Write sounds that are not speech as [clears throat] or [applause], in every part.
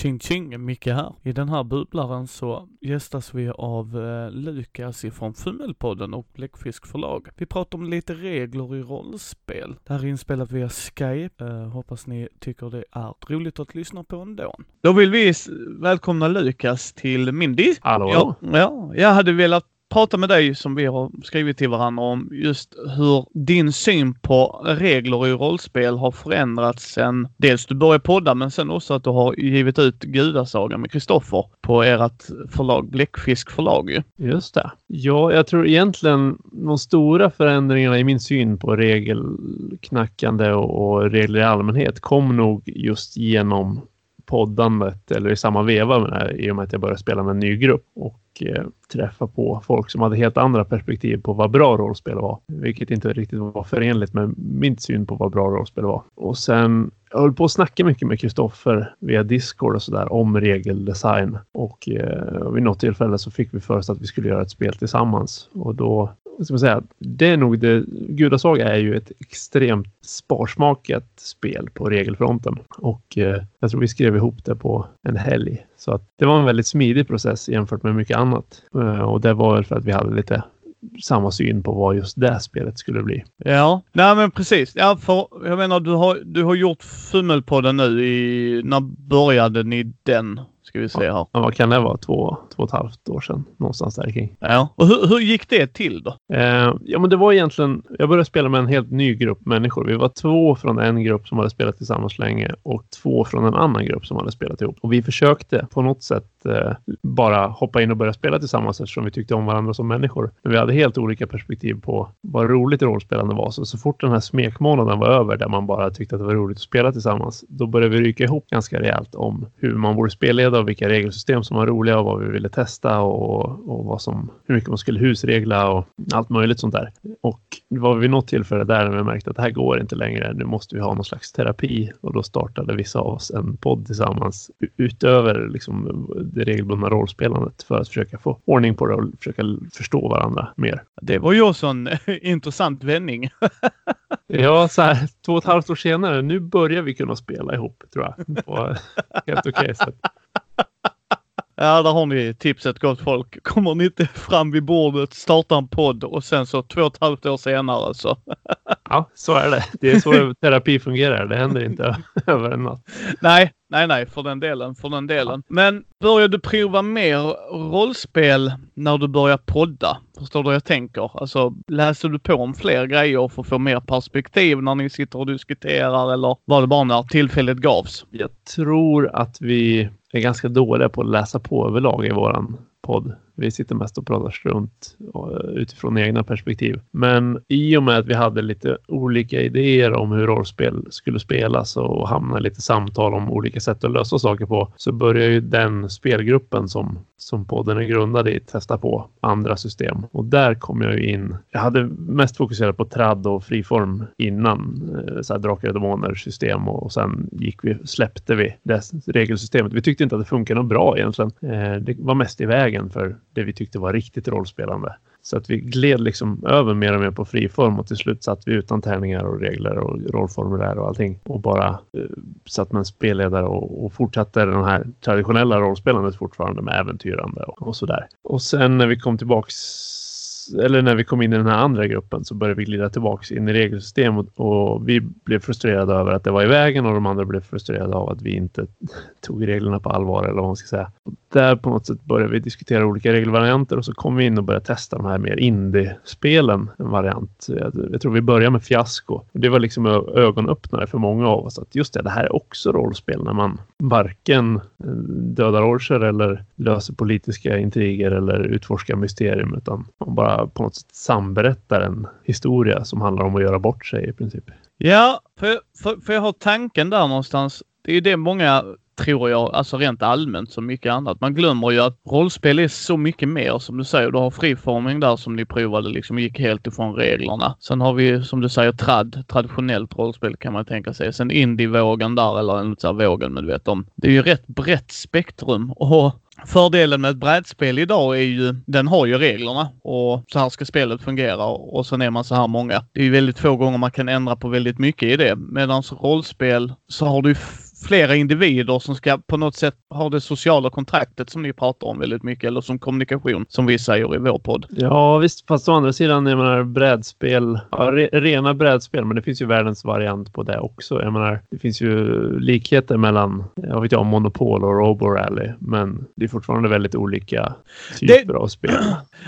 Ching ching, Micke här. I den här bubblaren så gästas vi av eh, Lukas ifrån Fummelpodden och Bläckfisk förlag. Vi pratar om lite regler i rollspel. Det här är inspelat via Skype. Eh, hoppas ni tycker det är roligt att lyssna på ändå. Då vill vi välkomna Lukas till Mindy. Hallå? Ja, ja, jag hade velat prata med dig som vi har skrivit till varandra om just hur din syn på regler i rollspel har förändrats sen dels du började podda men sen också att du har givit ut Gudasagan med Kristoffer på ert förlag Bläckfisk förlag ju. Just det. Ja, jag tror egentligen de stora förändringarna i min syn på regelknackande och, och regler i allmänhet kom nog just genom poddandet eller i samma veva med det här, i och med att jag började spela med en ny grupp och eh, träffa på folk som hade helt andra perspektiv på vad bra rollspel var. Vilket inte riktigt var förenligt med min syn på vad bra rollspel var. Och sen jag höll på att snacka mycket med Kristoffer via Discord och sådär om regeldesign. Och eh, vid något tillfälle så fick vi för oss att vi skulle göra ett spel tillsammans. Och då, vad ska man säga, det är nog det, Gudasaga är ju ett extremt sparsmakat spel på regelfronten. Och eh, jag tror vi skrev ihop det på en helg. Så att det var en väldigt smidig process jämfört med mycket annat annat. Eh, och det var väl för att vi hade lite samma syn på vad just det spelet skulle bli. Ja, nej men precis. Ja, för jag menar du har, du har gjort Fummelpodden nu i, när började ni den? Ska vi se här. Ja, vad kan det vara? Två, två och ett halvt år sedan. Någonstans där kring. Ja. Och hur, hur gick det till då? Eh, ja, men det var egentligen, jag började spela med en helt ny grupp människor. Vi var två från en grupp som hade spelat tillsammans länge och två från en annan grupp som hade spelat ihop. Och vi försökte på något sätt eh, bara hoppa in och börja spela tillsammans eftersom vi tyckte om varandra som människor. Men vi hade helt olika perspektiv på vad roligt rollspelande var. Så, så fort den här smekmånaden var över där man bara tyckte att det var roligt att spela tillsammans, då började vi ryka ihop ganska rejält om hur man borde spelleda och vilka regelsystem som var roliga och vad vi ville testa och, och vad som, hur mycket man skulle husregla och allt möjligt sånt där. Och det var vid något tillfälle där när vi märkte att det här går inte längre. Nu måste vi ha någon slags terapi och då startade vissa av oss en podd tillsammans utöver liksom det regelbundna rollspelandet för att försöka få ordning på det och försöka förstå varandra mer. Det var ju också en [laughs] intressant vändning. [laughs] Ja, så här två och ett halvt år senare, nu börjar vi kunna spela ihop tror jag. På [laughs] helt okej sätt. Ja, där har ni tipset gott folk. Kommer ni inte fram vid bordet, starta en podd och sen så två och ett halvt år senare så. Ja, så är det. Det är så terapi fungerar. Det händer inte [laughs] över en natt. Nej, nej, nej, för den delen, för den delen. Men började du prova mer rollspel när du började podda? Förstår du vad jag tänker? Alltså, läste du på om fler grejer för att få mer perspektiv när ni sitter och diskuterar eller var det bara när tillfället gavs? Jag tror att vi är ganska dåliga på att läsa på överlag i våran podd. Vi sitter mest och pratar strunt eh, utifrån egna perspektiv. Men i och med att vi hade lite olika idéer om hur rollspel skulle spelas och hamna i lite samtal om olika sätt att lösa saker på så började ju den spelgruppen som, som podden är grundad i testa på andra system. Och där kom jag ju in. Jag hade mest fokuserat på tradd och friform innan. Eh, så här drakar och demoner system och, sen gick vi, släppte vi det regelsystemet. Vi tyckte inte att det funkade något bra egentligen. Eh, det var mest i vägen för det vi tyckte var riktigt rollspelande. Så att vi gled liksom över mer och mer på friform och till slut satt vi utan tärningar och regler och rollformulär och allting och bara eh, satt med en spelledare och, och fortsatte det här traditionella rollspelandet fortfarande med äventyrande och, och sådär. Och sen när vi kom tillbaks eller när vi kom in i den här andra gruppen så började vi glida tillbaka in i regelsystemet och, och vi blev frustrerade över att det var i vägen och de andra blev frustrerade av att vi inte [laughs] tog reglerna på allvar eller vad man ska säga. Och där på något sätt började vi diskutera olika regelvarianter och så kom vi in och började testa de här mer indie-spelen. En variant. Jag, jag tror vi började med fiasko. Och det var liksom ögonöppnare för många av oss att just det, det här är också rollspel när man varken eh, dödar orcher eller löser politiska intriger eller utforskar mysterium utan man bara på något sätt samberättar en historia som handlar om att göra bort sig i princip. Ja, för, för, för jag har tanken där någonstans. Det är ju det många tror jag, alltså rent allmänt som mycket annat. Man glömmer ju att rollspel är så mycket mer som du säger. Du har friforming där som ni provade liksom gick helt ifrån reglerna. Sen har vi som du säger trad, traditionellt rollspel kan man tänka sig. Sen indievågen där eller en så här vågen men du vet om. Det är ju rätt brett spektrum och Fördelen med ett brädspel idag är ju, den har ju reglerna och så här ska spelet fungera och sen är man så här många. Det är ju väldigt få gånger man kan ändra på väldigt mycket i det. Medan rollspel så har du flera individer som ska på något sätt ha det sociala kontraktet som ni pratar om väldigt mycket eller som kommunikation som vi säger i vår podd. Ja visst, fast å andra sidan, jag menar brädspel, ja, re, rena brädspel, men det finns ju världens variant på det också. Jag menar, det finns ju likheter mellan, jag vet jag, Monopol och Robo Rally, men det är fortfarande väldigt olika typer det, av spel. [clears throat]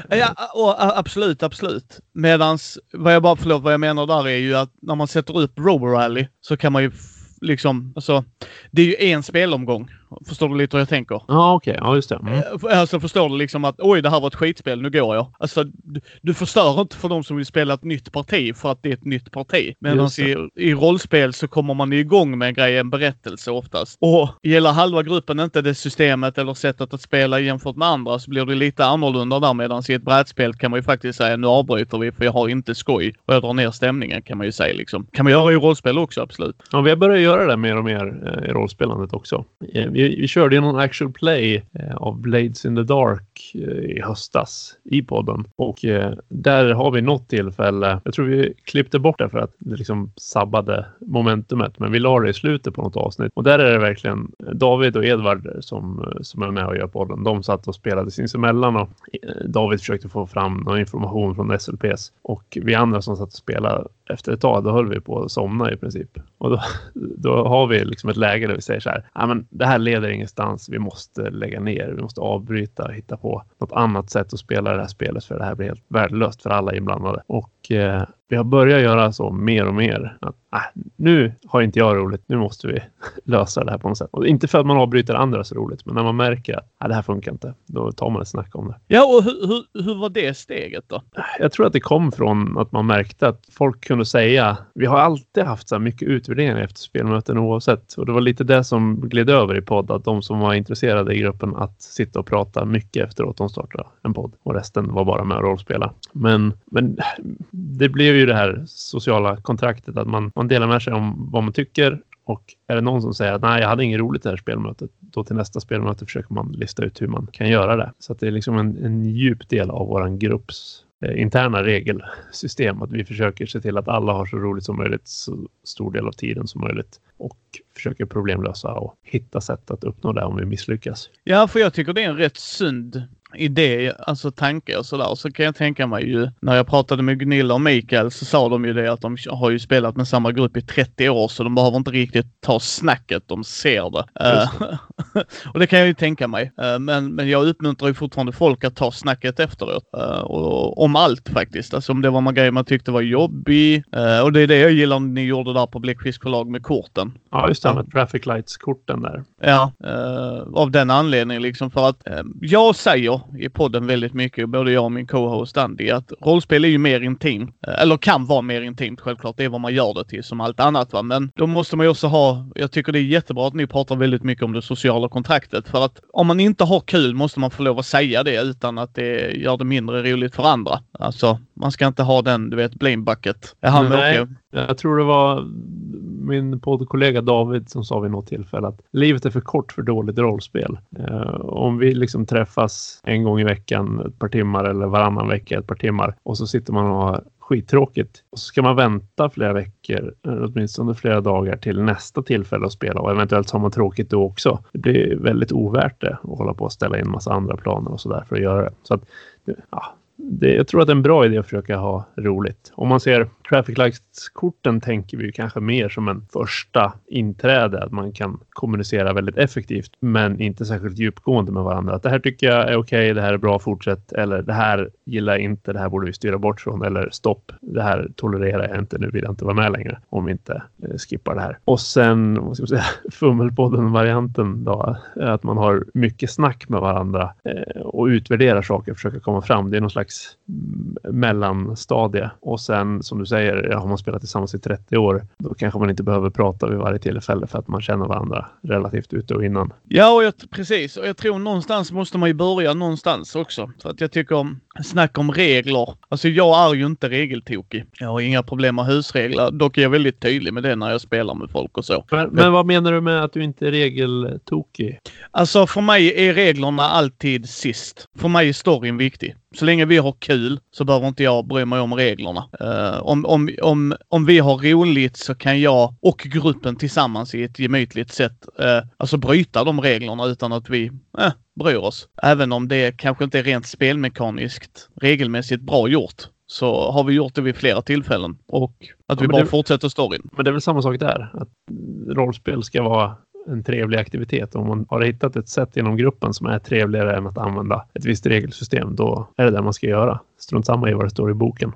Ja, och, absolut, absolut. Medans, vad jag bara, förlåt, vad jag menar där är ju att när man sätter upp Robo Rally så kan man ju liksom, alltså, det är ju en spelomgång. Förstår du lite hur jag tänker? Ja, okej. Okay. Ja, just det. Mm. Eh, alltså förstår du liksom att oj, det här var ett skitspel, nu går jag. Alltså, du, du förstör inte för de som vill spela ett nytt parti för att det är ett nytt parti. Medan i, i rollspel så kommer man igång med en grej, en berättelse oftast. Och gillar halva gruppen inte det systemet eller sättet att spela jämfört med andra så blir det lite annorlunda där. Medan i ett brädspel kan man ju faktiskt säga nu avbryter vi för jag har inte skoj och jag drar ner stämningen kan man ju säga liksom. Kan man göra i rollspel också, absolut. Ja, vi har börjat göra det mer och mer eh, i rollspelandet också. Eh, vi vi, vi körde någon actual play eh, av Blades in the Dark eh, i höstas i podden. Och eh, där har vi något tillfälle. Jag tror vi klippte bort det för att det liksom sabbade momentumet. Men vi la det i slutet på något avsnitt. Och där är det verkligen David och Edvard som, som är med och gör podden. De satt och spelade sinsemellan och eh, David försökte få fram någon information från SLPs. Och vi andra som satt och spelade efter ett tag, då höll vi på att somna i princip. Och då, då har vi liksom ett läge där vi säger så här, ja men det här leder ingenstans, vi måste lägga ner, vi måste avbryta, hitta på något annat sätt att spela det här spelet för det här blir helt värdelöst för alla inblandade. Och eh, vi har börjat göra så mer och mer. Att, äh, nu har inte jag roligt, nu måste vi [laughs] lösa det här på något sätt. Och inte för att man avbryter andras roligt, men när man märker att äh, det här funkar inte, då tar man ett snack om det. Ja, och hur, hur, hur var det steget då? Jag tror att det kom från att man märkte att folk kunde säga, vi har alltid haft så här mycket utvärderingar efter spelmöten oavsett. Och det var lite det som gled över i podd, att de som var intresserade i gruppen att sitta och prata mycket efteråt de startade en podd och resten var bara med och rollspela. Men, men det blev ju det här sociala kontraktet att man, man delar med sig om vad man tycker och är det någon som säger att nej, jag hade inget roligt det här spelmötet, då till nästa spelmöte försöker man lista ut hur man kan göra det. Så att det är liksom en, en djup del av våran grupps Eh, interna regelsystem. Att vi försöker se till att alla har så roligt som möjligt så stor del av tiden som möjligt och försöker problemlösa och hitta sätt att uppnå det om vi misslyckas. Ja, för jag tycker det är en rätt sund idé, alltså tanke och sådär. Så kan jag tänka mig ju när jag pratade med Gunilla och Mikael så sa de ju det att de har ju spelat med samma grupp i 30 år så de behöver inte riktigt ta snacket, de ser det. Uh, [laughs] och det kan jag ju tänka mig. Uh, men, men jag uppmuntrar ju fortfarande folk att ta snacket efteråt. Uh, och, om allt faktiskt. Alltså om det var någon grej man tyckte var jobbig. och det är det jag gillar ni gjorde där på Bläckfisk förlag med korten. Ja, just det med traffic lights-korten där. Ja, av den anledningen liksom för att jag säger i podden väldigt mycket, både jag och min co-host Andy, att rollspel är ju mer intimt. Eh, eller kan vara mer intimt självklart. Det är vad man gör det till som allt annat va. Men då måste man ju också ha, jag tycker det är jättebra att ni pratar väldigt mycket om det sociala kontraktet. För att om man inte har kul måste man få lov att säga det utan att det gör det mindre roligt för andra. Alltså, man ska inte ha den, du vet, blame bucket. Han Nej, jag tror det var min poddkollega David som sa vid något tillfälle att livet är för kort för dåligt rollspel. Eh, om vi liksom träffas en gång i veckan ett par timmar eller varannan vecka ett par timmar och så sitter man och har skittråkigt. Och så ska man vänta flera veckor, eller åtminstone flera dagar till nästa tillfälle att spela och eventuellt har man tråkigt då också. Det blir väldigt ovärt det att hålla på och ställa in massa andra planer och sådär för att göra det. Så att, ja, det, jag tror att det är en bra idé att försöka ha roligt. Om man ser traffic lights-korten tänker vi kanske mer som en första inträde, att man kan kommunicera väldigt effektivt men inte särskilt djupgående med varandra. Att det här tycker jag är okej, okay, det här är bra, fortsätt eller det här gillar jag inte, det här borde vi styra bort från eller stopp, det här tolererar jag inte, nu vill jag inte vara med längre om vi inte eh, skippar det här. Och sen, vad ska man säga, [laughs] fummelpodden-varianten då, att man har mycket snack med varandra eh, och utvärderar saker, försöker komma fram. Det är någon slags mellanstadie och sen som du säger, ja, har man spelat tillsammans i 30 år, då kanske man inte behöver prata vid varje tillfälle för att man känner varandra relativt ute och innan. Ja, och jag, precis. Och jag tror någonstans måste man ju börja någonstans också. Så att jag tycker om snack om regler. Alltså jag är ju inte regeltokig. Jag har inga problem med husregler. Dock är jag väldigt tydlig med det när jag spelar med folk och så. Men, men vad menar du med att du inte är regeltokig? Alltså för mig är reglerna alltid sist. För mig är storyn viktig. Så länge vi har kul så behöver inte jag bry mig om reglerna. Uh, om, om, om, om vi har roligt så kan jag och gruppen tillsammans i ett gemytligt sätt uh, alltså bryta de reglerna utan att vi uh, bryr oss. Även om det kanske inte är rent spelmekaniskt regelmässigt bra gjort så har vi gjort det vid flera tillfällen och att ja, vi bara det, fortsätter storyn. Men det är väl samma sak där? Att rollspel ska vara en trevlig aktivitet. Om man har hittat ett sätt inom gruppen som är trevligare än att använda ett visst regelsystem, då är det det man ska göra strunt samma i vad det står i boken.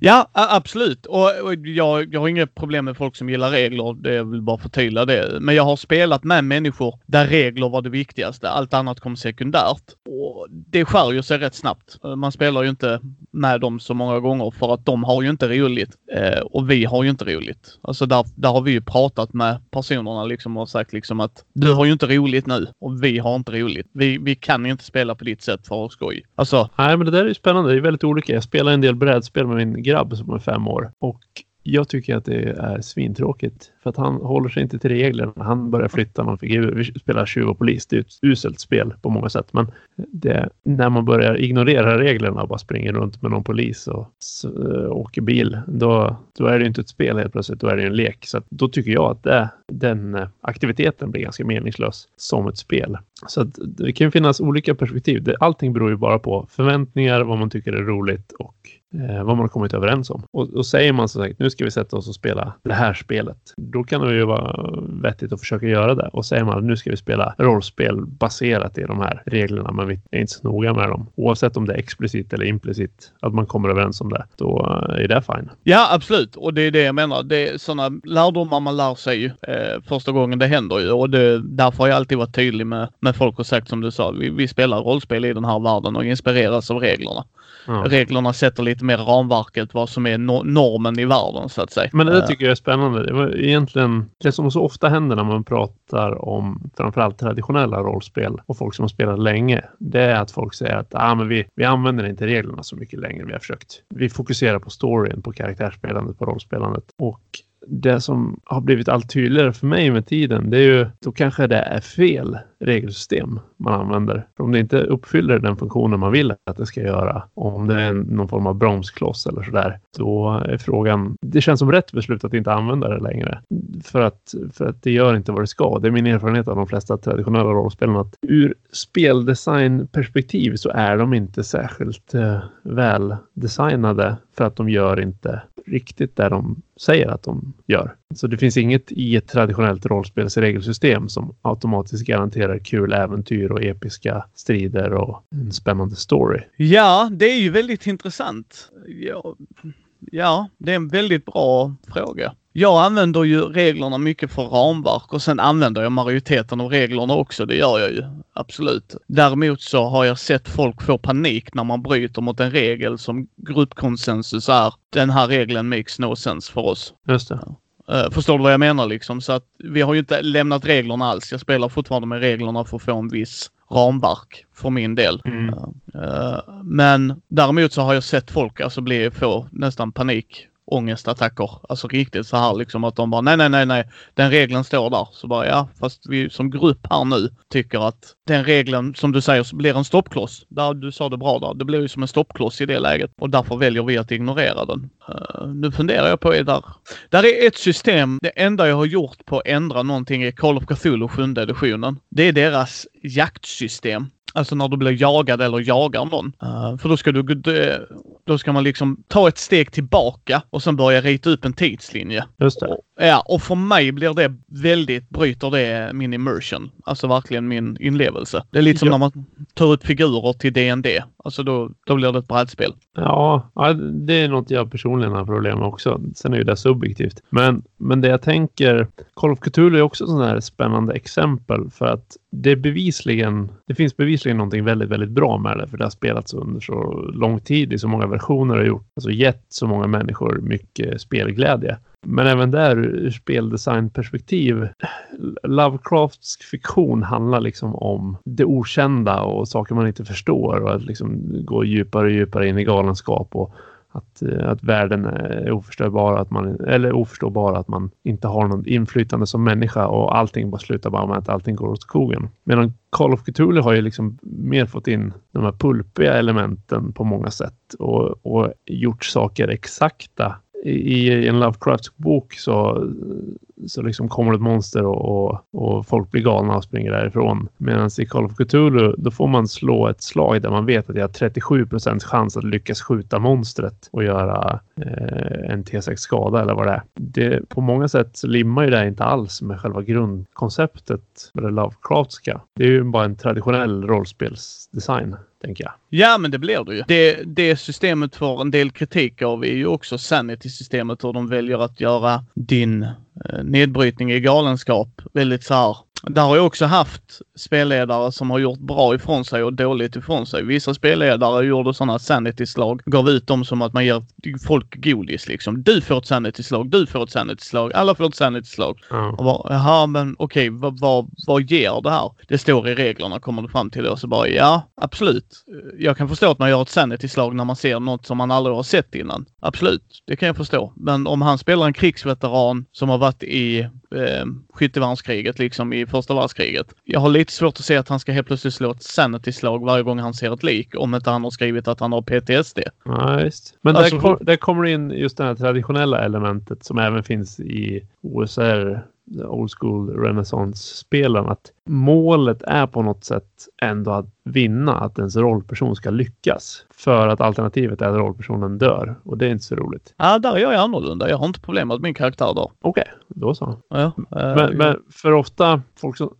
Ja, absolut. Och, och jag, jag har inget problem med folk som gillar regler. Det är väl bara förtydliga det. Men jag har spelat med människor där regler var det viktigaste. Allt annat kom sekundärt. Och det skär ju sig rätt snabbt. Man spelar ju inte med dem så många gånger för att de har ju inte roligt. Eh, och vi har ju inte roligt. Alltså där, där har vi ju pratat med personerna liksom och sagt liksom att du har ju inte roligt nu och vi har inte roligt. Vi, vi kan inte spela på ditt sätt för att skoj. Alltså. Nej, men det där är ju spännande. Det är väldigt lite olika. Jag spelar en del brädspel med min grabb som är fem år och jag tycker att det är svintråkigt för att han håller sig inte till reglerna. Han börjar flytta någon figur. Vi spelar tjuv och polis. Det är ett uselt spel på många sätt. Men det, när man börjar ignorera reglerna och bara springer runt med någon polis och eh, åker bil. Då, då är det inte ett spel helt plötsligt. Då är det en lek. Så då tycker jag att det, den eh, aktiviteten blir ganska meningslös som ett spel. Så att det kan finnas olika perspektiv. Allting beror ju bara på förväntningar, vad man tycker är roligt och eh, vad man har kommit överens om. Och, och säger man så sagt, nu ska vi sätta oss och spela det här spelet. Då kan det ju vara vettigt att försöka göra det. Och säger man nu ska vi spela rollspel baserat i de här reglerna, men vi är inte så noga med dem. Oavsett om det är explicit eller implicit, att man kommer överens om det, då är det fine. Ja, absolut. Och det är det jag menar. Det är sådana lärdomar man lär sig eh, första gången det händer ju. Och det, därför har jag alltid varit tydlig med, med folk och sagt som du sa, vi, vi spelar rollspel i den här världen och inspireras av reglerna. Ja. Reglerna sätter lite mer ramverket vad som är no normen i världen så att säga. Men det tycker jag är spännande. Det var egentligen det som så ofta händer när man pratar om framförallt traditionella rollspel och folk som har spelat länge. Det är att folk säger att ah, men vi, vi använder inte reglerna så mycket längre. Vi har försökt. Vi fokuserar på storyn, på karaktärsspelandet, på rollspelandet och det som har blivit allt tydligare för mig med tiden, det är ju då kanske det är fel regelsystem man använder. För om det inte uppfyller den funktionen man vill att det ska göra, om det är någon form av bromskloss eller sådär, då är frågan, det känns som rätt beslut att inte använda det längre. För att, för att det gör inte vad det ska. Det är min erfarenhet av de flesta traditionella rollspelen att ur speldesignperspektiv så är de inte särskilt eh, väl designade för att de gör inte riktigt det de säger att de gör. Så det finns inget i ett traditionellt rollspelsregelsystem som automatiskt garanterar kul äventyr och episka strider och en spännande story. Ja, det är ju väldigt intressant. Ja, ja det är en väldigt bra fråga. Jag använder ju reglerna mycket för ramverk och sen använder jag majoriteten av reglerna också. Det gör jag ju. Absolut. Däremot så har jag sett folk få panik när man bryter mot en regel som gruppkonsensus är. Den här regeln makes no sense för oss. Just det. Uh, förstår du vad jag menar liksom? Så att vi har ju inte lämnat reglerna alls. Jag spelar fortfarande med reglerna för att få en viss ramverk för min del. Mm. Uh, men däremot så har jag sett folk alltså bli, få nästan panik ångestattacker. Alltså riktigt så här liksom att de bara nej, nej, nej, nej. Den regeln står där. Så bara ja, fast vi som grupp här nu tycker att den regeln som du säger blir en stoppkloss. Där, du sa det bra där. Det blir ju som en stoppkloss i det läget och därför väljer vi att ignorera den. Uh, nu funderar jag på är där. Där är ett system. Det enda jag har gjort på att ändra någonting är Call of Cthulhu sjunde editionen. Det är deras jaktsystem. Alltså när du blir jagad eller jagar någon. Uh, för då ska du, då ska man liksom ta ett steg tillbaka och sen börja rita upp en tidslinje. Just det. Och, ja, och för mig blir det väldigt, bryter det min immersion. Alltså verkligen min inlevelse. Det är lite som ja. när man tar ut figurer till DND. Alltså då, då blir det ett brädspel. Ja, ja, det är något jag personligen har problem med också. Sen är ju det subjektivt. Men, men det jag tänker, Call of Cthulhu är också sådana här spännande exempel för att det är bevisligen, det finns bevisligen någonting väldigt, väldigt bra med det för det har spelats under så lång tid i så många versioner och gjort, alltså gett så många människor mycket spelglädje. Men även där ur speldesignperspektiv. Lovecrafts fiktion handlar liksom om det okända och saker man inte förstår och att liksom gå djupare och djupare in i galenskap och att, eh, att världen är oförstörbar, att man, eller oförståbar, att man inte har något inflytande som människa och allting bara slutar bara med att allting går åt skogen. Medan Call of Cthulhu har ju liksom mer fått in de här pulpiga elementen på många sätt och, och gjort saker exakta i en Lovecraft-bok så, så liksom kommer det ett monster och, och, och, folk blir galna och springer därifrån. Medan i Call of Cthulhu då får man slå ett slag där man vet att jag har 37 procents chans att lyckas skjuta monstret och göra eh, en T6 skada eller vad det är. Det, på många sätt så limmar ju det inte alls med själva grundkonceptet med det Lovecraftska. Det är ju bara en traditionell rollspelsdesign tänker jag. Ja, men det blir det ju. Det, det systemet får en del kritik av är ju också Sanity-systemet, hur de väljer att göra din Eh, nedbrytning i galenskap väldigt så här där har jag också haft spelledare som har gjort bra ifrån sig och dåligt ifrån sig. Vissa spelledare gjorde sådana sanity-slag, gav ut dem som att man ger folk godis liksom. Du får ett sanity-slag, du får ett sanity-slag, alla får ett sanity-slag. Mm. Och bara, jaha men okej, okay, vad, vad, vad ger det här? Det står i reglerna kommer du fram till det och så bara ja, absolut. Jag kan förstå att man gör ett sanity-slag när man ser något som man aldrig har sett innan. Absolut, det kan jag förstå. Men om han spelar en krigsveteran som har varit i eh, skyttevärnskriget liksom i första världskriget. Jag har lite svårt att se att han ska helt plötsligt slå ett sanity-slag varje gång han ser ett lik om inte han har skrivit att han har PTSD. Ja, just. Men alltså, där, kom, där kommer in just det här traditionella elementet som även finns i OSR old school renaissance-spelen att målet är på något sätt ändå att vinna, att ens rollperson ska lyckas. För att alternativet är att rollpersonen dör och det är inte så roligt. Ja, där är jag annorlunda. Jag har inte problem med att min karaktär dör. Okej, okay, då så. Ja, äh, men, men, för ofta folk som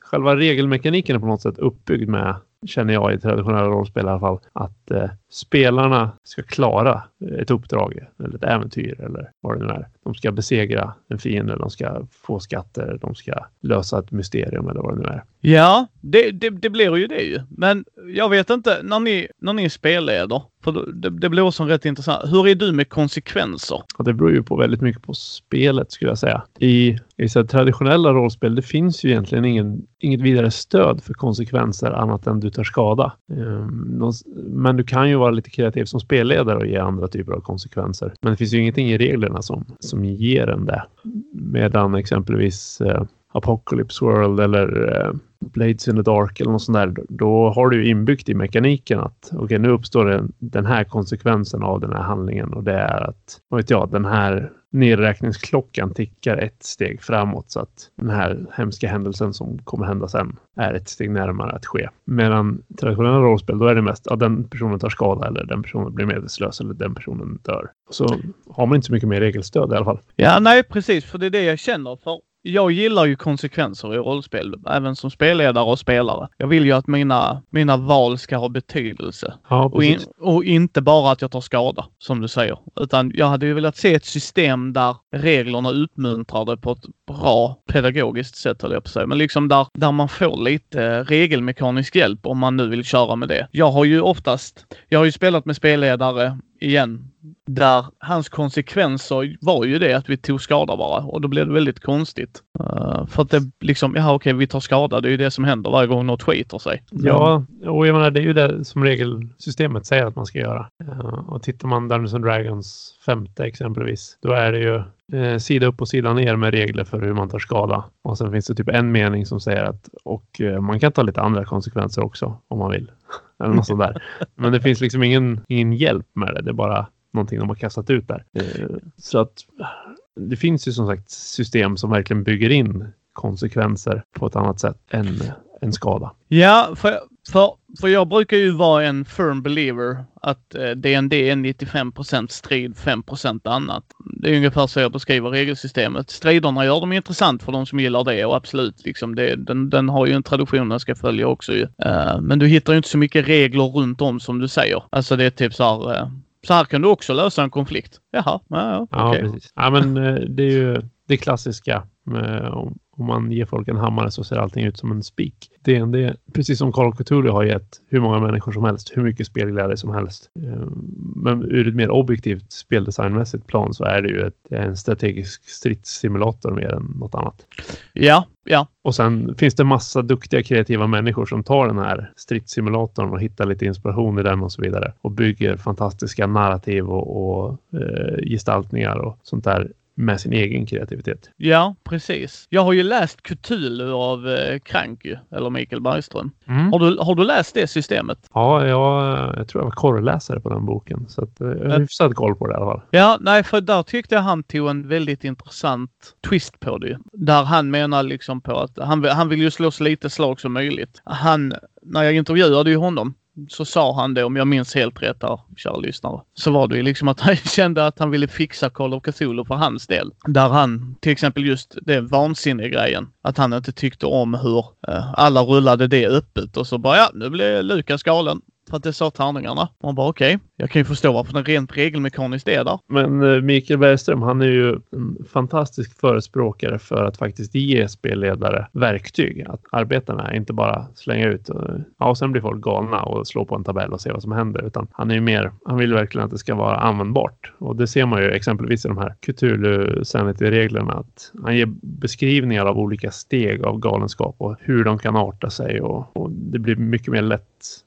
själva regelmekaniken är på något sätt uppbyggd med känner jag i traditionella rollspel i alla fall, att eh, spelarna ska klara ett uppdrag eller ett äventyr eller vad det nu är. De ska besegra en fiende, de ska få skatter, de ska lösa ett mysterium eller vad det nu är. Ja, det, det, det blir ju det ju. Men jag vet inte, när ni, när ni spelleder, för det, det blir också rätt intressant. Hur är du med konsekvenser? Ja, det beror ju på väldigt mycket på spelet skulle jag säga. I, i så traditionella rollspel, det finns ju egentligen ingen, inget vidare stöd för konsekvenser annat än du tar skada. Um, men du kan ju vara lite kreativ som spelledare och ge andra typer av konsekvenser. Men det finns ju ingenting i reglerna som, som ger en det. Medan exempelvis uh, Apocalypse World eller uh, Blades in the Dark eller något sånt där, då har du inbyggt i mekaniken att okej, okay, nu uppstår det den här konsekvensen av den här handlingen och det är att, vad vet jag, den här nedräkningsklockan tickar ett steg framåt så att den här hemska händelsen som kommer hända sen är ett steg närmare att ske. Medan traditionella rollspel, då är det mest att den personen tar skada eller den personen blir medvetslös eller den personen dör. Så har man inte så mycket mer regelstöd i alla fall. Ja, nej precis, för det är det jag känner. För jag gillar ju konsekvenser i rollspel, även som spelledare och spelare. Jag vill ju att mina, mina val ska ha betydelse. Ja, och, in, och, inte bara att jag tar skada, som du säger. Utan jag hade ju velat se ett system där reglerna uppmuntrade på ett bra pedagogiskt sätt, höll jag på att säga. Men liksom där, där man får lite regelmekanisk hjälp om man nu vill köra med det. Jag har ju oftast, jag har ju spelat med spelledare igen där hans konsekvenser var ju det att vi tog skada bara och då blev det väldigt konstigt. Uh, för att det liksom, ja okej vi tar skada, det är ju det som händer varje gång något skiter sig. Ja, och jag menar det är ju det som regelsystemet säger att man ska göra. Uh, och tittar man Dungeons and Dragons femte exempelvis, då är det ju uh, sida upp och sida ner med regler för hur man tar skada. Och sen finns det typ en mening som säger att och man kan ta lite andra konsekvenser också om man vill. [laughs] Eller något sånt där. Men det finns liksom ingen, ingen hjälp med det. Det är bara någonting de har kastat ut där. Eh, så att det finns ju som sagt system som verkligen bygger in konsekvenser på ett annat sätt än en skada. Ja, för, för, för jag brukar ju vara en firm believer att eh, DND är 95% strid, 5% annat. Det är ungefär så jag beskriver regelsystemet. Striderna gör dem intressant för de som gillar det och absolut, liksom det, den, den har ju en tradition den ska följa också ju. Uh, men du hittar ju inte så mycket regler runt om som du säger. Alltså det är typ så här uh, så här kan du också lösa en konflikt. Jaha, ja, ja, okay. ja precis. Ja, men eh, det är ju det klassiska. Om, om man ger folk en hammare så ser allting ut som en spik. DND, precis som Call of Cthulhu har gett hur många människor som helst, hur mycket spelglädje som helst. Eh, men ur ett mer objektivt speldesignmässigt plan så är det ju ett, en strategisk stridssimulator mer än något annat. Ja, ja. Och sen finns det massa duktiga kreativa människor som tar den här stridssimulatorn och hittar lite inspiration i den och så vidare och bygger fantastiska narrativ och, och eh, gestaltningar och sånt där med sin egen kreativitet. Ja, precis. Jag har ju läst Cthulhu av eh, Kranky, eller Mikael Bergström. Mm. Har, du, har du läst det systemet? Ja, jag, jag tror jag var korreläsare på den boken. Så att, eh, jag har hyfsat koll på det i alla fall. Ja, nej, för där tyckte jag han tog en väldigt intressant twist på det. Där han menar liksom på att han, han vill ju slå så lite slag som möjligt. Han, när jag intervjuade ju honom så sa han det, om jag minns helt rätt här, kära lyssnare, så var det ju liksom att [laughs] han kände att han ville fixa Call of Cthulhu för hans del. Där han, till exempel just det vansinniga grejen, att han inte tyckte om hur eh, alla rullade det öppet och så bara ja, nu blev Lukas galen. För att det sa tärningarna. Man bara okej, jag kan ju förstå varför den rent regelmekaniskt är där. Men eh, Mikael Bergström, han är ju en fantastisk förespråkare för att faktiskt ge spelledare verktyg att arbeta med. Inte bara slänga ut och, ja, och sen blir folk galna och slå på en tabell och se vad som händer. Utan han är ju mer, han vill verkligen att det ska vara användbart. Och det ser man ju exempelvis i de här Cthulhu Sanity-reglerna att han ger beskrivningar av olika steg av galenskap och hur de kan arta sig och, och det blir mycket mer lätt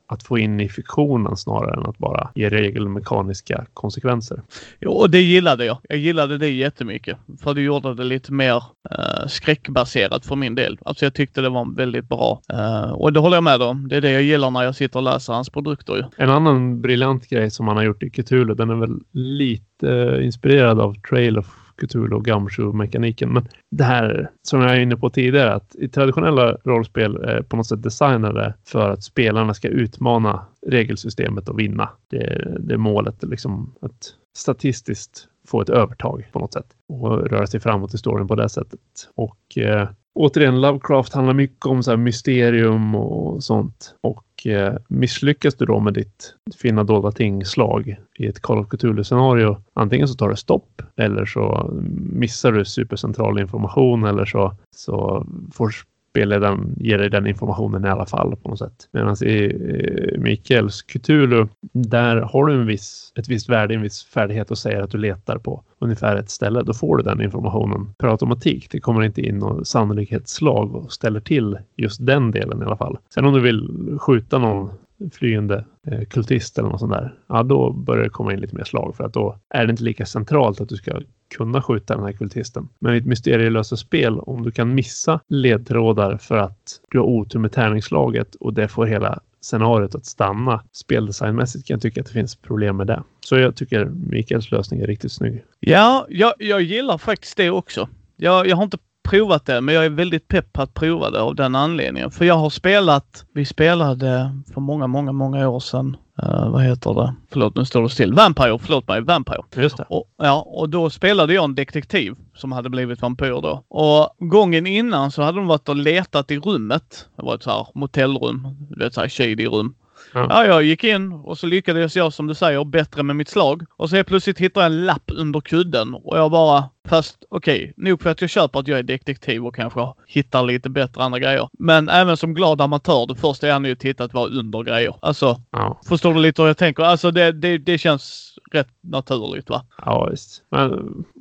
att få in i fiktionen snarare än att bara ge regelmekaniska konsekvenser. Jo, och det gillade jag. Jag gillade det jättemycket. För det gjorde det lite mer eh, skräckbaserat för min del. Alltså jag tyckte det var väldigt bra. Eh, och det håller jag med om. Det är det jag gillar när jag sitter och läser hans produkter ju. En annan briljant grej som han har gjort i Cthulhu, den är väl lite eh, inspirerad av Trail of Cthulhu och Gumshoe-mekaniken. Men det här som jag är inne på tidigare, att i traditionella rollspel är på något sätt designade för att spelarna ska utmana regelsystemet och vinna. Det, det är målet, liksom att statistiskt få ett övertag på något sätt och röra sig framåt i storyn på det sättet. Och eh, återigen, Lovecraft handlar mycket om så här mysterium och sånt. Och eh, misslyckas du då med ditt finna dolda ting-slag i ett Call of Cthulhu-scenario, antingen så tar det stopp eller så missar du supercentral information eller så, så får spelledaren ger dig den informationen i alla fall på något sätt. Medan i Mikaels Cthulhu, där har du en viss, ett visst värde, en viss färdighet och säger att du letar på ungefär ett ställe. Då får du den informationen per automatik. Det kommer inte in något sannolikhetsslag och ställer till just den delen i alla fall. Sen om du vill skjuta någon flyende eh, kultist eller något sånt där, ja då börjar det komma in lite mer slag för att då är det inte lika centralt att du ska kunna skjuta den här kultisten. Men i ett mysterielösa spel, om du kan missa ledtrådar för att du har otur med tärningslaget och det får hela scenariot att stanna speldesignmässigt kan jag tycka att det finns problem med det. Så jag tycker Mikaels lösning är riktigt snygg. Ja, jag, jag gillar faktiskt det också. Jag, jag har inte provat det, men jag är väldigt pepp på att prova det av den anledningen. För jag har spelat, vi spelade för många, många, många år sedan, eh, vad heter det? Förlåt, nu står det still. Vampire, förlåt mig, Vampire. Just det. Och, ja, och då spelade jag en detektiv som hade blivit vampyr då. Och gången innan så hade de varit och letat i rummet. Det var ett så här motellrum, du vet så här shady rum. Ja. Ja, jag gick in och så lyckades jag som du säger bättre med mitt slag. Och så helt plötsligt hittar jag en lapp under kudden och jag bara, fast okej, nog för att jag köper att jag är detektiv och kanske hittar lite bättre andra grejer. Men även som glad amatör, det första jag ju tittat var under grejer. Alltså, Ja, förstår du lite hur jag tänker? Alltså det, det, det känns rätt naturligt va? ja visst. Men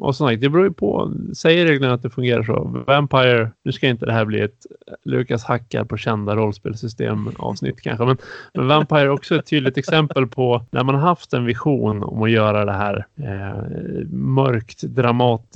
och som sagt, det beror ju på. Säger reglerna att det fungerar så. Vampire, nu ska inte det här bli ett Lukas hackar på kända rollspelsystem avsnitt kanske, men, men Vampire är också ett tydligt exempel på när man haft en vision om att göra det här eh, mörkt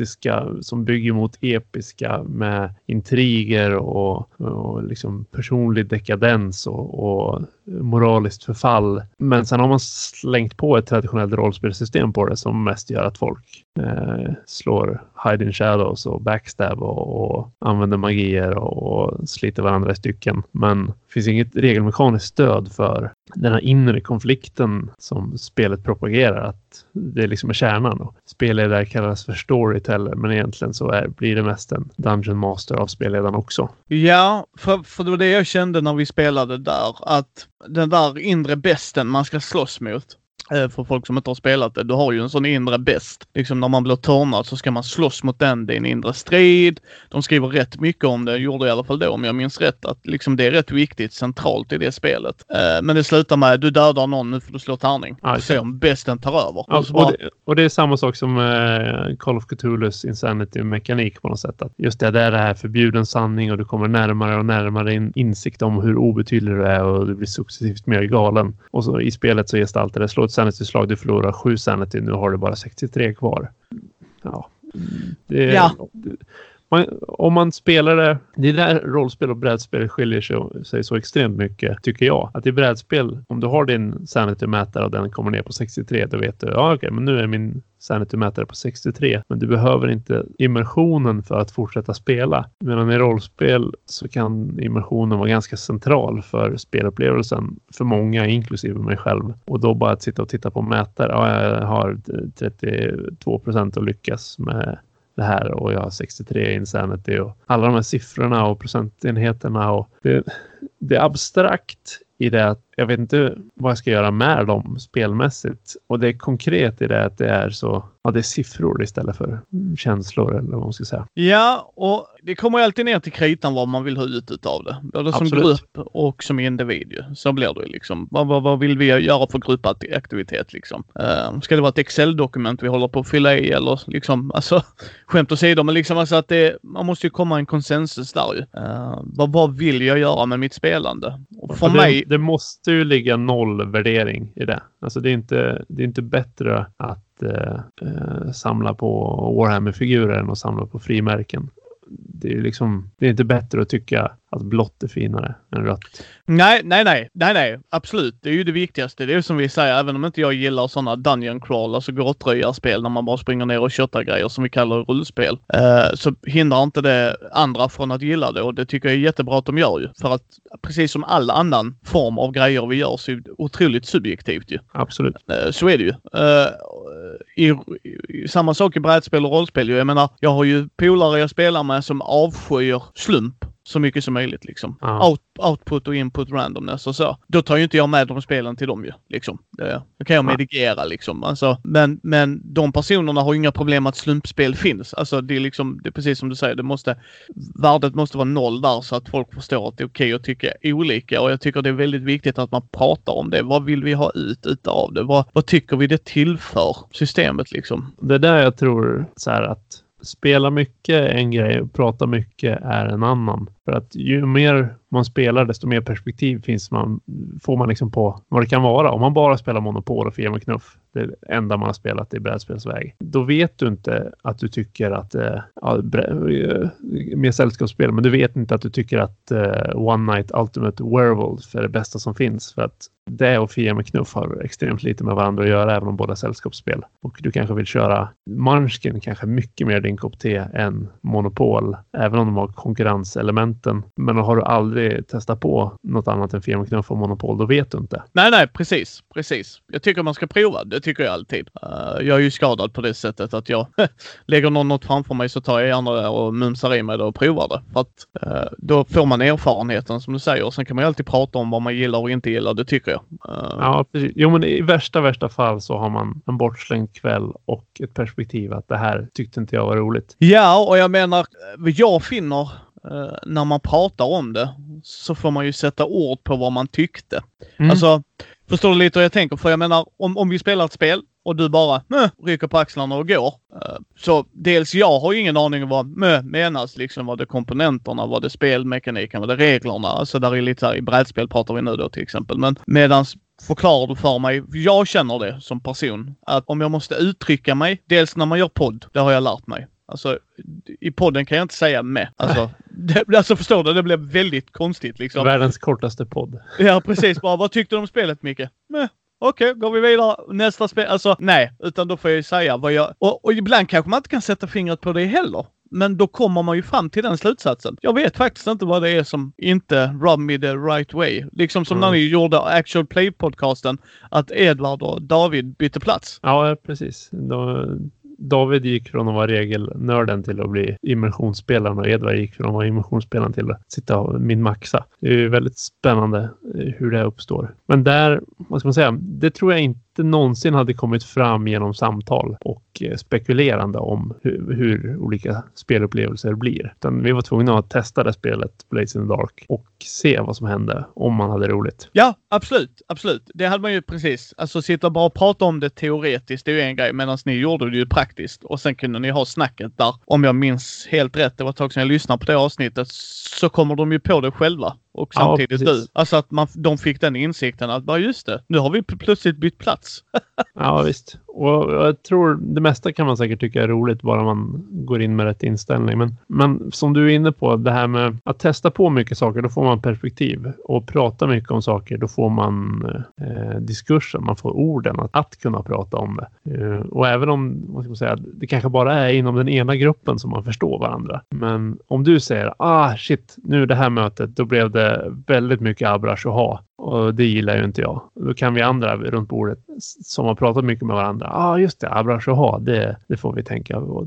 fantastiska som bygger mot episka med intriger och, och liksom personlig dekadens och, och moraliskt förfall. Men sen har man slängt på ett traditionellt rollspelsystem på det som mest gör att folk eh, slår hide in shadows och backstab och, och använder magier och, och sliter varandra i stycken. Men det finns inget regelmekaniskt stöd för den här inre konflikten som spelet propagerar att det liksom är kärnan. Och spelledare kallas för storyteller men egentligen så är, blir det mest en dungeon master av spelledaren också. Ja, för, för det var det jag kände när vi spelade där. Att den där inre besten man ska slåss mot. Eh, för folk som inte har spelat det. Du har ju en sån inre bäst. Liksom när man blir törnad så ska man slåss mot den. Det är en inre strid. De skriver rätt mycket om det, gjorde i alla fall då om jag minns rätt, att liksom det är rätt viktigt centralt i det spelet. Uh, men det slutar med du dödar någon, nu får du slå tärning. Ah, Se om bästen tar över. Ja, och, bara... och, det, och, det, är samma sak som uh, Call of Cthulhus Insanity-mekanik på något sätt. Att just det, det är det här förbjuden sanning och du kommer närmare och närmare in insikt om hur obetydlig du är och du blir successivt mer galen. Och så i spelet så gestaltar det, slå ett sanity-slag, du förlorar sju sanity, nu har du bara 63 kvar. Ja. Det, ja. Man, om man spelar det, det är där rollspel och brädspel skiljer sig, sig, så extremt mycket tycker jag. Att i brädspel, om du har din sanity-mätare och den kommer ner på 63, då vet du, ja okej, okay, men nu är min sanity-mätare på 63. Men du behöver inte immersionen för att fortsätta spela. Medan i rollspel så kan immersionen vara ganska central för spelupplevelsen för många, inklusive mig själv. Och då bara att sitta och titta på mätare. Ja, jag har 32 procent att lyckas med det här och jag har 63 insanity och alla de här siffrorna och procentenheterna och det, det är abstrakt i det att jag vet inte vad jag ska göra med dem spelmässigt. Och det är konkret i det att det är så, ja det är siffror istället för känslor eller vad man ska säga. Ja, och det kommer alltid ner till kritan vad man vill ha ut av det. Både som Absolut. grupp och som individ. Så blir det liksom. Vad, vad, vad vill vi göra för gruppaktivitet liksom? Uh, ska det vara ett Excel-dokument vi håller på att fylla i eller liksom, alltså [laughs] skämt åsido, men liksom alltså att det, man måste ju komma en konsensus där ju. Uh, vad, vad vill jag göra med mitt spelande? Och för det, mig... Det måste ju ligga noll värdering i det. Alltså det är inte, det är inte bättre att eh, eh samla på Warhammer-figurer än att samla på frimärken det är liksom, det är inte bättre att tycka att blått är finare än rött. Nej, nej, nej, nej, nej, absolut. Det är ju det viktigaste. Det är som vi säger, även om inte jag gillar sådana dungeon crawl, alltså grottröjarspel när man bara springer ner och köttar grejer som vi kallar rullspel, eh, så hindrar inte det andra från att gilla det och det tycker jag är jättebra att de gör ju. För att precis som all annan form av grejer vi gör så är det otroligt subjektivt ju. Absolut. Eh, så är det ju. Eh, i, i, samma sak i brädspel och rollspel ju. Jag menar, jag har ju polare jag spelar med som avskyr slump så mycket som möjligt liksom. Out, output och input randomness och så. Då tar ju inte jag med de spelen till dem ju. Liksom. Det, då kan jag medigera liksom. Alltså, men, men de personerna har ju inga problem att slumpspel finns. Alltså det är liksom, det är precis som du säger, det måste, värdet måste vara noll där så att folk förstår att det är okej okay att tycka olika. Och jag tycker det är väldigt viktigt att man pratar om det. Vad vill vi ha ut utav det? Vad, vad tycker vi det tillför systemet liksom? Det är där jag tror så här att spela mycket är en grej och prata mycket är en annan. För att ju mer man spelar desto mer perspektiv finns man, får man liksom på vad det kan vara. Om man bara spelar Monopol och Fia med knuff, det enda man har spelat i brädspelsväg, då vet du inte att du tycker att, äh, mer sällskapsspel, men du vet inte att du tycker att äh, One Night Ultimate Werewolf är det bästa som finns. För att det och Fia med knuff har extremt lite med varandra att göra, även om båda sällskapsspel. Och du kanske vill köra Munchkin kanske mycket mer din kopp te än Monopol, även om de har konkurrenselement konkurrenselementen. Men har du aldrig testat på något annat än Fia med knuff och Monopol, då vet du inte. Nej, nej, precis, precis. Jag tycker man ska prova. Det tycker jag alltid. Uh, jag är ju skadad på det sättet att jag [laughs] lägger någon något framför mig så tar jag gärna det och mumsar i mig det och provar det. För att uh, då får man erfarenheten som du säger. Sen kan man ju alltid prata om vad man gillar och inte gillar. Det tycker jag. Uh, ja, precis. Jo, men i värsta, värsta fall så har man en bortslängd kväll och ett perspektiv att det här tyckte inte jag var roligt. Ja, och jag menar, jag finner när man pratar om det så får man ju sätta ord på vad man tyckte. Mm. Alltså, Förstår du lite hur jag tänker? För jag menar, om, om vi spelar ett spel och du bara mö, rycker på axlarna och går. Uh, så dels jag har ingen aning om vad mö menas, liksom vad det komponenterna, vad det spelmekaniken, vad det reglerna. Alltså där är lite så här, i brädspel pratar vi nu då till exempel. Men medans förklarar du för mig, jag känner det som person, att om jag måste uttrycka mig, dels när man gör podd, det har jag lärt mig. Alltså, i podden kan jag inte säga med. Alltså, det, alltså förstår du? Det blev väldigt konstigt liksom. Världens kortaste podd. Ja, precis. Bara, vad tyckte du om spelet, Micke? Med. Okej, okay, går vi vidare. Nästa spel. Alltså, nej. Utan då får jag ju säga vad jag... Och, och ibland kanske man inte kan sätta fingret på det heller. Men då kommer man ju fram till den slutsatsen. Jag vet faktiskt inte vad det är som inte rub me the right way. Liksom som mm. när ni gjorde actual play-podcasten, att Edvard och David bytte plats. Ja, precis. Då, David gick från att vara regelnörden till att bli immersionsspelaren och Edvard gick från att vara immersionsspelaren till att sitta och min maxa. Det är väldigt spännande eh, hur det uppstår. Men där, vad ska man säga, det tror jag inte inte någonsin hade kommit fram genom samtal och eh, spekulerande om hur, hur olika spelupplevelser blir. Utan vi var tvungna att testa det spelet, Blades in the Dark, och se vad som hände om man hade roligt. Ja, absolut. Absolut. Det hade man ju precis. Alltså sitta bara och prata om det teoretiskt, det är ju en grej, medan ni gjorde det ju praktiskt. Och sen kunde ni ha snacket där. Om jag minns helt rätt, det var ett tag sedan jag lyssnade på det avsnittet, så kommer de ju på det själva. Och samtidigt Ja, du. Alltså att man, de fick den insikten att bara just det, nu har vi pl- plötsligt bytt plats. [laughs] Ja, visst. Och jag tror det mesta kan man säkert tycka är roligt bara man går in med rätt inställning. Men, men som du är inne på, det här med att testa på mycket saker, då får man perspektiv. Och prata mycket om saker, då får man eh, diskursen, man får orden att, att kunna prata om det. Eh, och även om vad ska man säga, det kanske bara är inom den ena gruppen som man förstår varandra. Men om du säger, ah shit, nu det här mötet, då blev det väldigt mycket abrash och ha. Och det gillar ju inte jag. Då kan vi andra runt bordet som har pratat mycket med varandra. Ja, ah, just det. Abrashoha, det, det får vi tänka och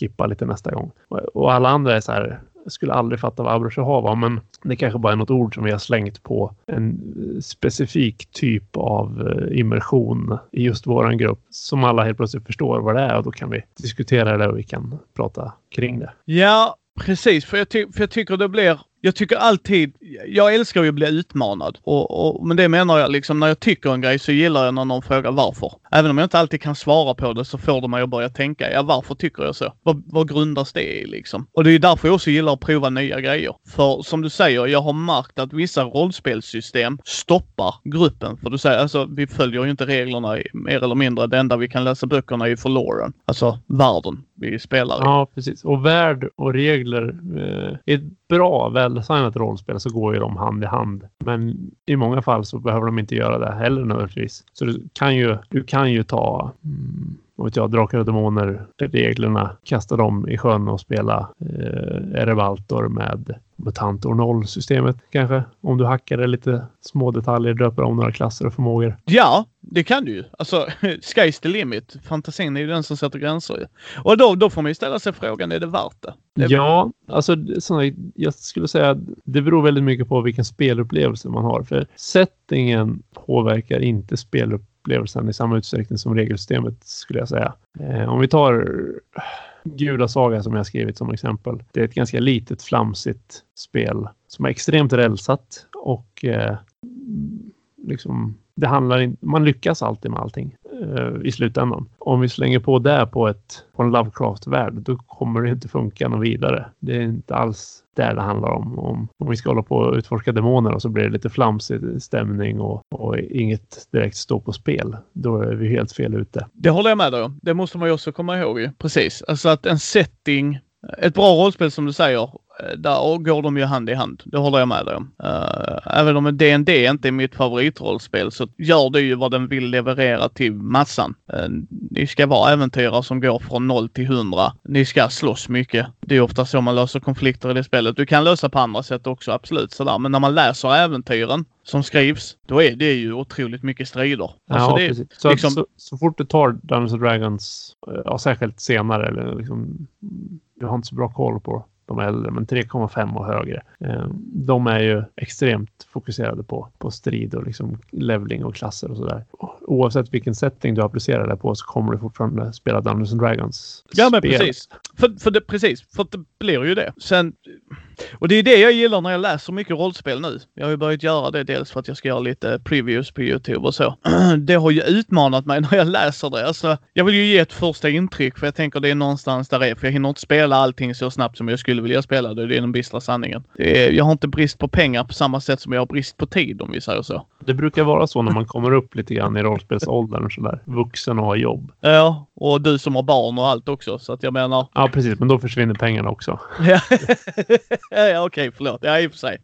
skippa lite nästa gång. Och, och alla andra är så här. Jag skulle aldrig fatta vad Abrashoha var, men det kanske bara är något ord som vi har slängt på en specifik typ av eh, immersion i just våran grupp som alla helt plötsligt förstår vad det är och då kan vi diskutera det och vi kan prata kring det. Ja, precis. För jag, ty- för jag tycker det blir... Jag tycker alltid... Jag älskar ju att bli utmanad. Och, och, men det menar jag liksom, när jag tycker en grej så gillar jag när någon frågar varför. Även om jag inte alltid kan svara på det så får det mig att börja tänka, ja varför tycker jag så? Vad, vad grundas det i liksom? Och det är ju därför jag också gillar att prova nya grejer. För som du säger, jag har märkt att vissa rollspelssystem stoppar gruppen. För du säger, alltså vi följer ju inte reglerna i, mer eller mindre. Det enda vi kan läsa böckerna är för Lauren. Alltså världen vi spelar i. Ja, precis. Och värld och regler. Eh, är ett bra, väldesignat rollspel så går ju de hand i hand. Men i många fall så behöver de inte göra det heller nödvändigtvis. Så du kan ju, du kan ju ta mm, vad vet jag, Drakar och Demoner, reglerna, kasta dem i sjön och spela eh, Erebaltor med Mutantor 0-systemet kanske. Om du hackar det lite små detaljer, döper om några klasser och förmågor. Ja, det kan du ju. Alltså, [laughs] sky's the limit. Fantasin är ju den som sätter gränser. Och då, då får man ju ställa sig frågan, är det värt det? det Ja, alltså såna, jag skulle säga att det beror väldigt mycket på vilken spelupplevelse man har. För settingen påverkar inte spelupplevelsen i samma utsträckning som regelsystemet skulle jag säga. Eh, om vi tar Gudasaga som jag skrivit som exempel. Det är ett ganska litet flamsigt spel som är extremt rälsat och eh, liksom det handlar in, man lyckas alltid med allting Eh, i slutändan. Om vi slänger på det på, ett, på en Lovecraft-värld, då kommer det inte funka något vidare. Det är inte alls där det handlar om. Om, om vi ska hålla på och utforska demoner och så blir det lite flamsig stämning och, och inget direkt står på spel. Då är vi helt fel ute. Det håller jag med dig om. Det måste man ju också komma ihåg ju. Precis. Alltså att en setting, ett bra rollspel som du säger, där går de ju hand i hand. Det håller jag med dig om. Uh, även om D&D inte är mitt favoritrollspel så gör det ju vad den vill leverera till massan. Uh, ni ska vara äventyrare som går från 0 till 100. Ni ska slåss mycket. Det är ofta så man löser konflikter i det spelet. Du kan lösa på andra sätt också, absolut sådär. Men när man läser äventyren som skrivs, då är det ju otroligt mycket strider. Alltså ja, det precis. Så, liksom- så, så fort du tar Dungeons Dragons, eh, ja, särskilt senare, eller liksom, jag har inte så bra koll på de äldre, men 3,5 och högre. Eh, de är ju extremt fokuserade på, på strid och liksom leveling och klasser och sådär. Oavsett vilken setting du applicerar det på så kommer du fortfarande spela Dungeons and Dragons. Ja men spel. precis. För, för det, precis, för det blir ju det. Sen, och det är det jag gillar när jag läser mycket rollspel nu. Jag har ju börjat göra det dels för att jag ska göra lite previews på Youtube och så. [clears throat] Det har ju utmanat mig [laughs] när jag läser det. Alltså, jag vill ju ge ett första intryck för jag tänker det är någonstans där det är. För jag hinner inte spela allting så snabbt som jag skulle vilja spela det. Det är den bistra sanningen. Är, jag har inte brist på pengar på samma sätt som jag har brist på tid om vi säger så. Det brukar vara så när man kommer upp lite grann i rollspelsåldern sådär. Vuxen och har jobb. Ja, och du som har barn och allt också. Så att jag menar... Ja, precis. Men då försvinner pengarna också. [laughs] Ja, okej, förlåt. Ja, i och för sig.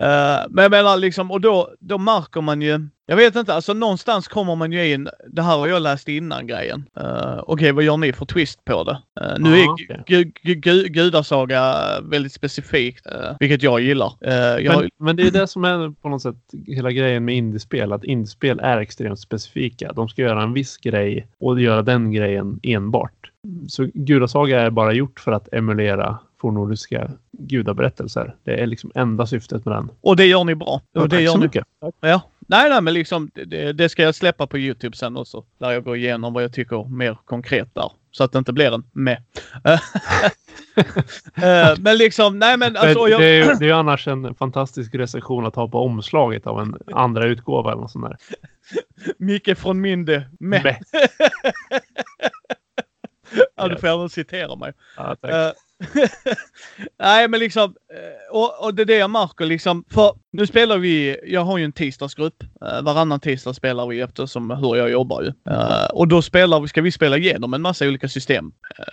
Eh, men jag menar liksom, och då, då märker man ju, jag vet inte, alltså någonstans kommer man ju in, det här har jag läst innan grejen. Uh, okej, vad gör ni för twist på det? Eh, nu Ja, är okej. gu, gu, gu, gudasaga väldigt specifikt, eh, vilket jag gillar. Eh, jag, Men, men det är det som är på något sätt hela grejen med indiespel. Att indiespel är extremt specifika. De ska göra en viss grej och göra den grejen enbart. Så Gudasaga är bara gjort för att emulera fornnordiska gudaberättelser. Det är liksom enda syftet med den. och det gör ni bra. Ja, Och det tack gör så ni, mycket. Ja, nej, nej, men liksom det, det, ska jag släppa på Youtube sen också. Där jag går igenom vad jag tycker mer konkret där. Så att det inte blir en med. [laughs] Eh, men liksom, nej men alltså. Jag... Det, är, ju, [clears throat] det är ju annars en fantastisk recension att ha på omslaget av en andra utgåva eller något sånt där. Micke från Minde. Med. [laughs] [laughs] ja, du får gärna citera mig. Ja, uh, [laughs] Nej, men liksom, eh, och, och, det är det jag märker liksom. För nu spelar vi, jag har ju en tisdagsgrupp. Uh, varannan tisdag spelar vi eftersom hur jag jobbar ju. Och då spelar vi, ska vi spela igenom en massa olika system.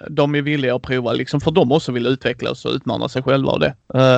De är villiga att prova liksom, för de också vill utvecklas och utmana sig själva och det.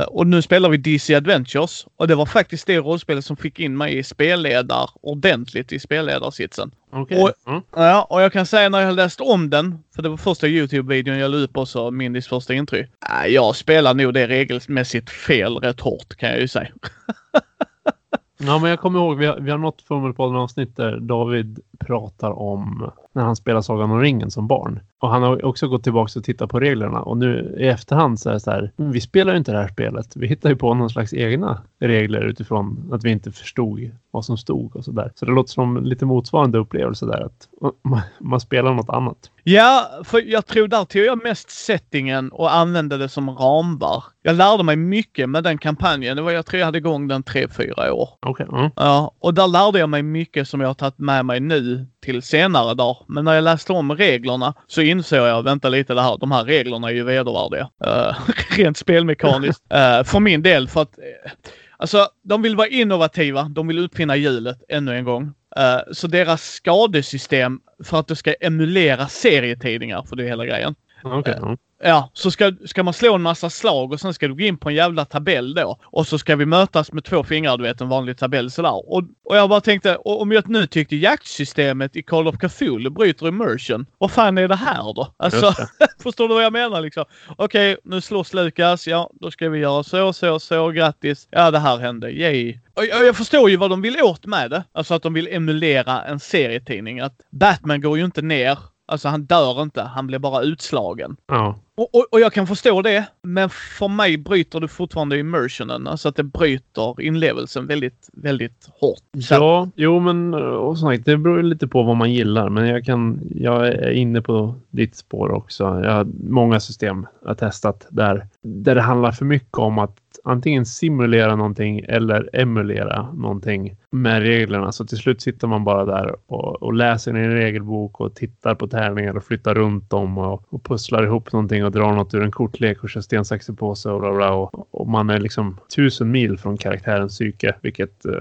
och nu spelar vi DC Adventures och det var faktiskt det rollspelet som fick in mig i spelledar ordentligt i spelledarsitsen. Okay. Och, mm. ja, och jag kan säga när jag läst om den, för det var första Youtube-videon jag la upp också, Mindys första intryck. Jag spelar nog det regelmässigt fel rätt hårt kan jag ju säga. [laughs] ja, men jag kommer ihåg, vi har, vi har något Fummelpodden-avsnitt där David pratar om när han spelar Sagan om ringen som barn. Och han har också gått tillbaka och tittat på reglerna och nu i efterhand så är det så här. Vi spelar ju inte det här spelet. Vi hittar ju på någon slags egna regler utifrån att vi inte förstod vad som stod och så där. Så det låter som lite motsvarande upplevelse där att man, man spelar något annat. Ja, för jag tror där tog jag mest settingen och använde det som rambar. Jag lärde mig mycket med den kampanjen. Det var, jag tror jag hade igång den tre fyra år. Okej. Okay. Mm. Ja, och där lärde jag mig mycket som jag har tagit med mig nu till senare dag. Men när jag läste om reglerna så insåg jag, vänta lite det här, de här reglerna är ju vedervärdiga. Uh, [laughs] rent spelmekaniskt. Uh, för min del för att uh, Alltså, de vill vara innovativa. De vill uppfinna hjulet ännu en gång. Uh, så deras skadesystem för att det ska emulera serietidningar, för det är hela grejen. Okay. Uh, Ja, så ska, ska man slå en massa slag och sen ska du gå in på en jävla tabell då. Och så ska vi mötas med två fingrar, du vet en vanlig tabell sådär. Och, och jag bara tänkte, om jag nu tyckte jaktsystemet i Call of Cthulhu bryter immersion, vad fan är det här då? Alltså, [laughs] förstår du vad jag menar liksom? Okej, okay, nu slåss Lukas, ja då ska vi göra så, så, så, grattis. Ja, det här hände, yay. Och jag, jag förstår ju vad de vill åt med det. Alltså att de vill emulera en serietidning. Att Batman går ju inte ner Alltså han dör inte, han blir bara utslagen. Ja. Och, och, och, jag kan förstå det, men för mig bryter det fortfarande immersionen. Alltså att det bryter inlevelsen väldigt, väldigt hårt. Så. Ja, jo men eh, och sagt, det beror lite på vad man gillar. Men jag, kan, jag är inne på ditt spår också. Jag har många system jag testat där, där det handlar för mycket om att antingen simulera någonting eller emulera någonting med reglerna. Så till slut sitter man bara där och, och läser i en regelbok och tittar på tärningar och flyttar runt dem och, och pusslar ihop någonting och drar något ur en kortlek och kör sten, sax, påse och bla bla. Och, och, man är liksom tusen mil från karaktärens psyke, vilket eh,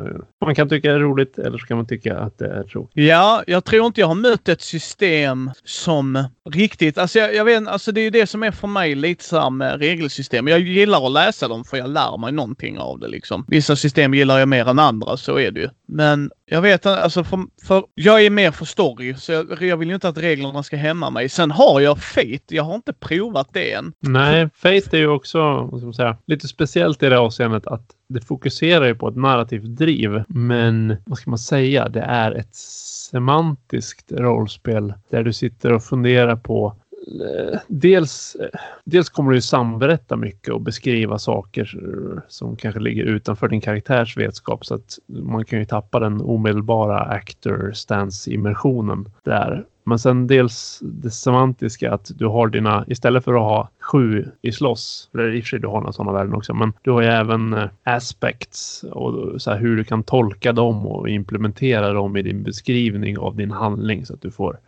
man kan tycka är roligt eller så kan man tycka att det är tråkigt. Ja, jag tror inte jag har mött ett system som riktigt, alltså jag, jag vet alltså det är ju det som är för mig lite så här med regelsystem. Jag gillar att läsa dem för jag lär mig någonting av det liksom. Vissa system gillar jag mer än andra, så är det ju. Men jag vet alltså för, för jag är mer för story så jag, jag vill ju inte att reglerna ska hämma mig. Sen har jag Fate. Jag har inte provat det än. Nej, Fate är ju också ska man säga, lite speciellt i det avseendet att det fokuserar ju på ett narrativt driv. Men vad ska man säga? Det är ett semantiskt rollspel där du sitter och funderar på dels, dels kommer du samberätta mycket och beskriva saker som kanske ligger utanför din karaktärs vetskap så att man kan ju tappa den omedelbara actor stance immersionen där. Men sen dels det semantiska att du har dina, istället för att ha sju i slåss, eller i och för sig du har några sådana värden också, men du har ju även eh, aspects och så här, hur du kan tolka dem och implementera dem i din beskrivning av din handling så att du får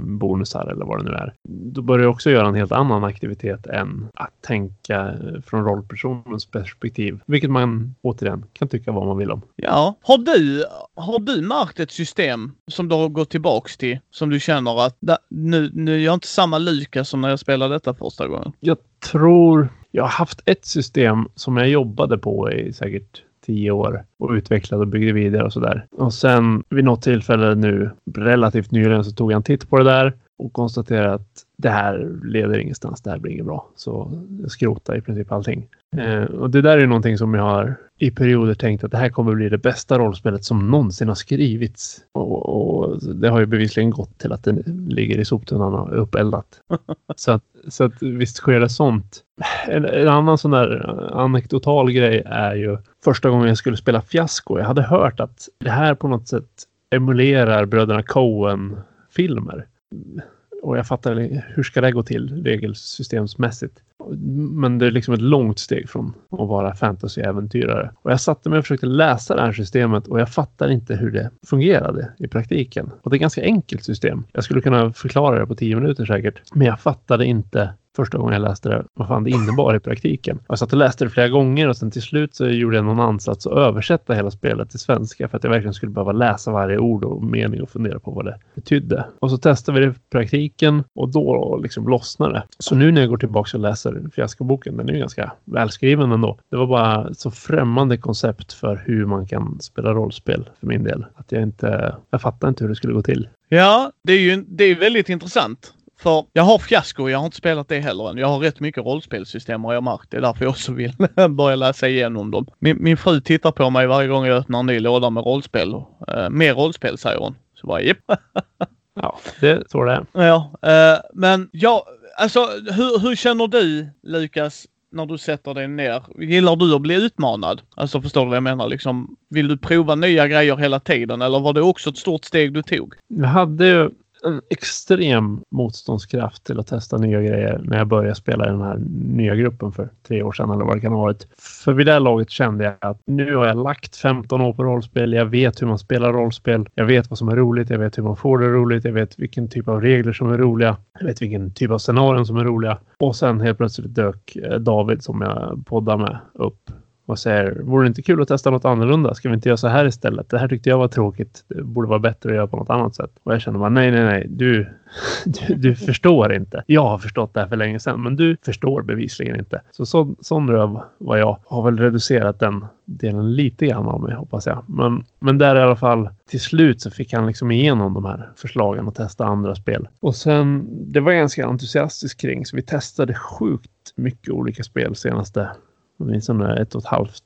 bonusar eller vad det nu är. Då börjar du också göra en helt annan aktivitet än att tänka från rollpersonens perspektiv, vilket man återigen kan tycka vad man vill om. Ja, har du, har du märkt ett system som du har gått tillbaks till som du känner att nu, nu är jag inte samma Lukas som när jag spelade detta första gången? Jag tror jag har haft ett system som jag jobbade på i säkert tio år och utvecklade och byggde vidare och sådär. Och sen vid något tillfälle nu relativt nyligen så tog jag en titt på det där och konstaterade att det här leder ingenstans, det här blir inget bra. Så jag skrotar i princip allting. Eh, och det där är någonting som jag har i perioder tänkt att det här kommer bli det bästa rollspelet som någonsin har skrivits. Och, och det har ju bevisligen gått till att det ligger i soptunnan och är uppeldat. [laughs] så, att, så att visst sker det sånt. En, en annan sån där anekdotal grej är ju första gången jag skulle spela Fiasko. Jag hade hört att det här på något sätt emulerar bröderna Coen-filmer. Och jag fattade hur ska det gå till regelsystemsmässigt. Men det är liksom ett långt steg från att vara fantasyäventyrare. Och jag satte mig och försökte läsa det här systemet och jag fattar inte hur det fungerade i praktiken. Och det är ett ganska enkelt system. Jag skulle kunna förklara det på tio minuter säkert. Men jag fattade inte första gången jag läste det, vad fan det innebar i praktiken. Jag satt och läste det flera gånger och sen till slut så gjorde jag någon ansats att översätta hela spelet till svenska för att jag verkligen skulle behöva läsa varje ord och mening och fundera på vad det betydde. Och så testade vi det i praktiken och då liksom lossnade det. Så nu när jag går tillbaka och läser fiaskoboken, den är ju ganska välskriven ändå. Det var bara så främmande koncept för hur man kan spela rollspel för min del. Att jag inte, jag fattar inte hur det skulle gå till. Ja, det är ju det är väldigt intressant. För jag har fiasko, jag har inte spelat det heller än. Jag har rätt mycket rollspelssystem har jag märkt. Det är därför jag också vill [laughs] börja läsa igenom dem. Min, min fru tittar på mig varje gång jag öppnar en ny låda med rollspel. Uh, mer rollspel säger hon. Så bara japp. ja, det tror det Ja, uh, men ja, alltså hur, hur känner du Lukas när du sätter dig ner? Gillar du att bli utmanad? Alltså förstår du vad jag menar? Liksom, vill du prova nya grejer hela tiden eller var det också ett stort steg du tog? Jag hade ju en extrem motståndskraft till att testa nya grejer när jag började spela i den här nya gruppen för tre år sedan eller vad det kan ha varit. För vid det här laget kände jag att nu har jag lagt 15 år på rollspel. Jag vet hur man spelar rollspel. Jag vet vad som är roligt. Jag vet hur man får det roligt. Jag vet vilken typ av regler som är roliga. Jag vet vilken typ av scenarion som är roliga. Och sen helt plötsligt dök eh, David som jag poddar med upp och säger vore det inte kul att testa något annorlunda? Ska vi inte göra så här istället? Det här tyckte jag var tråkigt. Det borde vara bättre att göra på något annat sätt. Och jag känner bara nej, nej, nej. Du, [laughs] du, du förstår inte. Jag har förstått det här för länge sedan, men du förstår bevisligen inte. Så, sån, sån röv var jag. Har väl reducerat den delen lite grann av mig hoppas jag. Men, men där i alla fall till slut så fick han liksom igenom de här förslagen och testa andra spel. Och sen det var jag ganska entusiastisk kring så vi testade sjukt mycket olika spel senaste åtminstone ett och ett halvt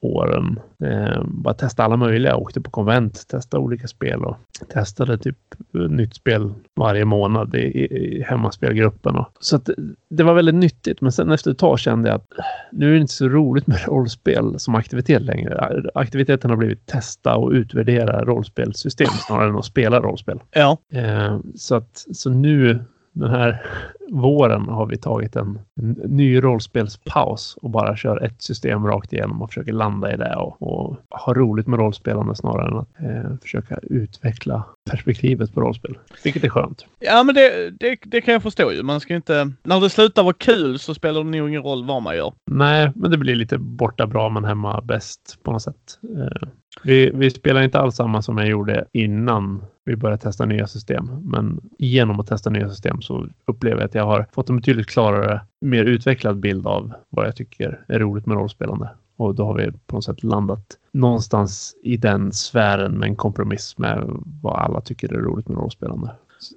åren. Eh, bara testa alla möjliga. Åkte på konvent, testade olika spel och testade typ nytt spel varje månad i, i hemmaspelgruppen. Och, så att det var väldigt nyttigt. Men sen efter ett tag kände jag att nu är det inte så roligt med [laughs] rollspel som aktivitet längre. Aktiviteten har blivit testa och utvärdera rollspelsystem snarare än att spela rollspel. Ja. Eh, så att så nu den här våren har vi tagit en, en, ny rollspelspaus och bara kör ett system rakt igenom och försöker landa i det och, och ha roligt med rollspelande snarare än att eh, försöka utveckla perspektivet på rollspel. Vilket är skönt. Ja, men det, det, det kan jag förstå ju. Man ska inte... När det slutar vara kul så spelar det nog ingen roll vad man gör. Nej, men det blir lite borta bra men hemma bäst på något sätt. Eh, vi, vi spelar inte alls samma som jag gjorde innan vi började testa nya system. Men genom att testa nya system så upplever jag att jag har fått en betydligt klarare, mer utvecklad bild av vad jag tycker är roligt med rollspelande. Och då har vi på något sätt landat någonstans i den sfären med en kompromiss med vad alla tycker är roligt med rollspelande.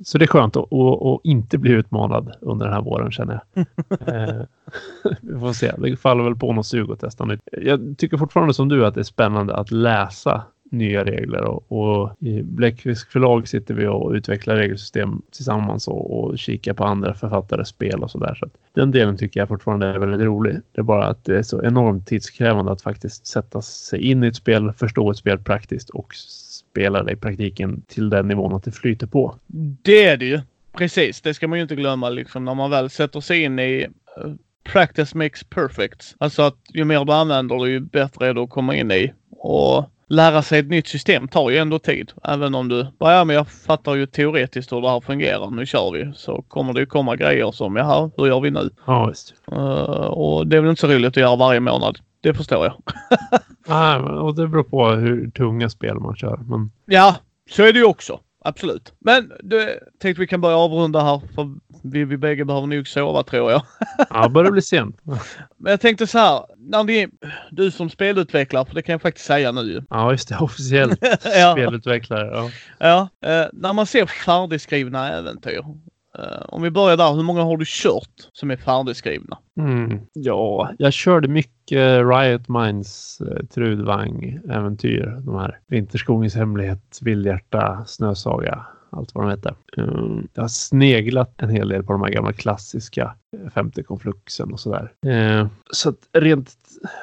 Så det är skönt att, att, att inte bli utmanad under den här våren känner jag. [laughs] eh, vi får se. Det faller väl på något sug att testa nytt. Jag tycker fortfarande som du att det är spännande att läsa nya regler och, och i Bläckfisk förlag sitter vi och utvecklar regelsystem tillsammans och, och kikar på andra författares spel och sådär. Så, den delen tycker jag fortfarande är väldigt rolig. Det är bara att det är så enormt tidskrävande att faktiskt sätta sig in i ett spel, förstå ett spel praktiskt och spela det i praktiken till den nivån att det flyter på. Det är det ju. Precis, det ska man ju inte glömma liksom när man väl sätter sig in i eh, practice makes perfect. Alltså att ju mer du använder det ju bättre är det att komma in i. Och lära sig ett nytt system tar ju ändå tid. Även om du bara, ja men jag fattar ju teoretiskt hur det här fungerar. Nu kör vi. Så kommer det ju komma grejer som, jaha, hur gör vi nu? Ja, visst. Uh, och det är väl inte så roligt att göra varje månad. Det förstår jag. [laughs] Nej, och det beror på hur tunga spel man kör. Men... Ja, så är det ju också. Absolut. Men du, tänkte vi kan börja avrunda här för vi, vi bägge behöver nog sova tror jag. [laughs] ja, det börjar bli sent. [laughs] Men jag tänkte så här, när ni, du som spelutvecklare, för det kan jag faktiskt säga nu Ja, just det. Officiellt [laughs] ja. spelutvecklare. Ja. ja eh, när man ser färdigskrivna äventyr, Eh, om vi börjar där, hur många har du kört som är färdigskrivna? Mm, ja, jag körde mycket Riot Minds eh, uh, Trudvang-äventyr. De här Vinterskogens hemlighet, Vildhjärta, Snösaga. allt vad de hette. Um, eh, jag har sneglat en hel del på de här gamla klassiska femte konfluxen och sådär. Uh, så att rent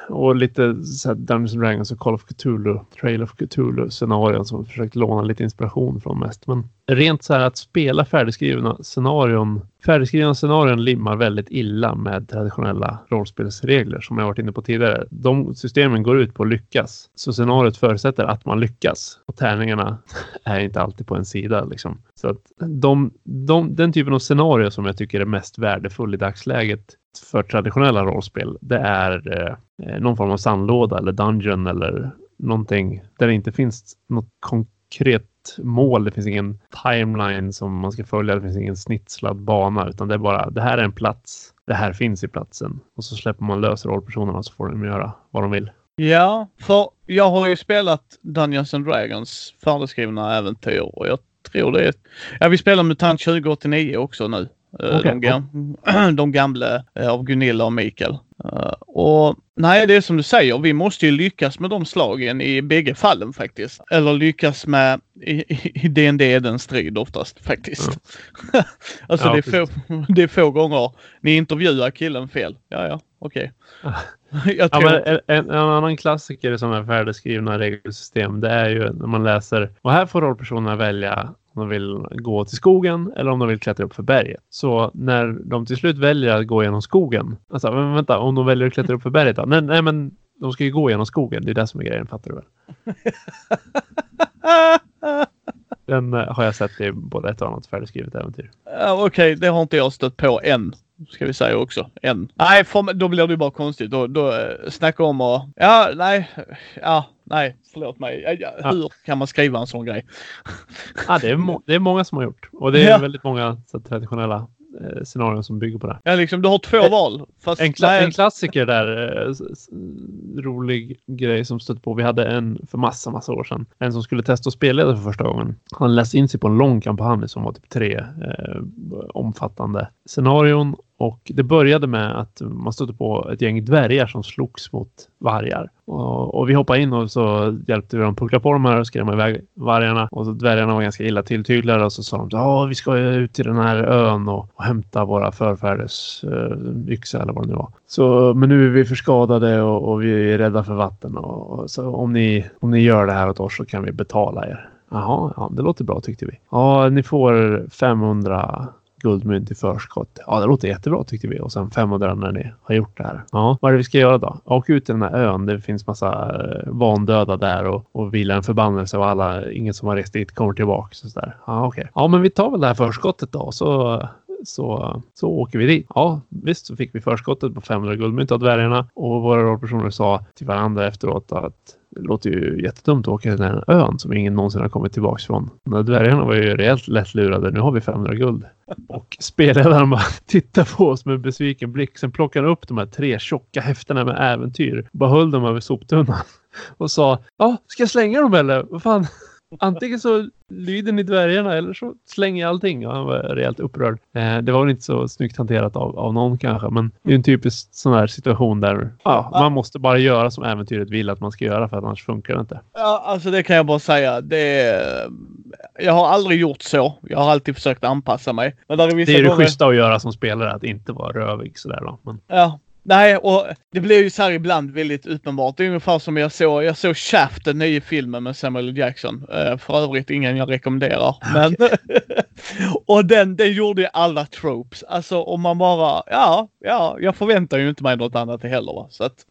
och lite så här Dungeons Dragons och Call of Cthulhu, Trail of Cthulhu scenarion som jag försökt låna lite inspiration från mest. Men rent så här att spela färdigskrivna scenarion. Färdigskrivna scenarion limmar väldigt illa med traditionella rollspelsregler som jag varit inne på tidigare. De systemen går ut på att lyckas. Så scenariot förutsätter att man lyckas. Och tärningarna [laughs] är inte alltid på en sida liksom. Så att de, de, den typen av scenario som jag tycker är mest värdefull i dagsläget för traditionella rollspel, det är eh, någon form av sandlåda eller dungeon eller någonting där det inte finns något konkret mål. Det finns ingen timeline som man ska följa. Det finns ingen snitslad bana, utan det är bara det här är en plats. Det här finns i platsen och så släpper man lös rollpersonerna så får de göra vad de vill. Ja, för jag har ju spelat Dungeons and Dragons färdigskrivna äventyr och jag tror det är... Ja, vi spelar MUTANT 2089 också nu. Eh, okay. De, gam [clears throat] de gamla eh, av Gunilla och Mikael. Uh, och nej, det är som du säger. Vi måste ju lyckas med de slagen i bägge fallen faktiskt. Eller lyckas med i DND är den strid oftast faktiskt. Mm. [laughs] alltså ja, det, är få, [laughs] det är få gånger ni intervjuar killen fel. Ja, ja, okej. [laughs] Okay. ja, en, en, en, annan klassiker som är färdigskrivna regelsystem det är ju när man läser och här får rollpersonerna välja om de vill gå till skogen eller om de vill klättra upp för berget. Så när de till slut väljer att gå genom skogen. Alltså, men vänta, om de väljer att klättra upp för berget då? Nej, nej, men de ska ju gå genom skogen. Det är det som är grejen, fattar du väl? [laughs] Den uh, har jag sett i både ett och annat färdigskrivet äventyr. Uh, Okej, okay, det har inte jag stött på än. Ska vi säga också. Än. Nej, för, då blir det ju bara konstigt. Då, då uh, snacka om och... Ja, nej. Ja, nej. Förlåt mig. Ja, ja. Hur kan man skriva en sån grej? [laughs] ja, det, är det är många som har gjort. Och det är ja. väldigt många så, traditionella eh, scenarion som bygger på det. Ja, liksom du har två val. Fast en, kla en klassiker där, eh, rolig grej som stött på. Vi hade en för massa, massa år sedan. En som skulle testa att spelleda för första gången. Han läste in sig på en lång kampanj som var typ tre eh, omfattande scenarion och det började med att man stötte på ett gäng dvärgar som slogs mot vargar. Och, och vi hoppade in och så hjälpte vi dem puckla på de här och skrämma iväg vargarna. Och så dvärgarna var ganska illa tilltyglade och så sa de ja vi ska ut till den här ön och, och hämta våra förfäders uh, yxa eller vad det nu var. Så, men nu är vi förskadade och, och vi är rädda för vatten. Och, och, så om ni, om ni gör det här åt oss så kan vi betala er. Jaha, ja, det låter bra tyckte vi. Ja, ni får 500 guldmynt i förskott. Ja, det låter jättebra tyckte vi. Och sen 500 när ni har gjort det här. Ja, vad är det vi ska göra då? Åka ut till den här ön. Det finns massa eh, vandöda där och, och vila en förbannelse och alla, ingen som har rest dit kommer tillbaka. Så där. Ja, okej. Okay. Ja, men vi tar väl det här förskottet då. Så så, så åker vi dit. Ja, visst så fick vi förskottet på 500 guldmynt av dvärgarna och våra rollpersoner sa till varandra efteråt att det låter ju jättedumt att åka till den här ön som ingen någonsin har kommit tillbaka från. Men dvärgarna var ju rejält lättlurade. Nu har vi 500 guld. Och spelledaren bara [laughs] tittar på oss med en besviken blick. Sen plockar han upp de här tre tjocka häftena med äventyr. Bara höll dem över soptunnan. [laughs] Och sa Ja, ska jag slänga dem eller? Vad fan? Antingen så lyder ni dvärgarna eller så slänger jag allting. Och han var rejält upprörd. Eh, det var väl inte så snyggt hanterat av, av någon kanske. Men det är en typisk sån här situation där ja, man måste bara göra som äventyret vill att man ska göra för att annars funkar det inte. Ja, alltså det kan jag bara säga. Det jag har aldrig gjort så. Jag har alltid försökt anpassa mig. Men där är det är det gånger... schyssta att göra som spelare, att inte vara rövig sådär då. Men... Ja, Nej, och det blir ju så här ibland väldigt uppenbart. Det är ungefär som jag såg, jag såg Shaft, den nya filmen med Samuel Jackson. Uh, för övrigt ingen jag rekommenderar. Men [laughs] och den, den gjorde ju alla tropes. Alltså om man bara, ja, ja, jag förväntar ju inte mig något annat heller. Va? Så att,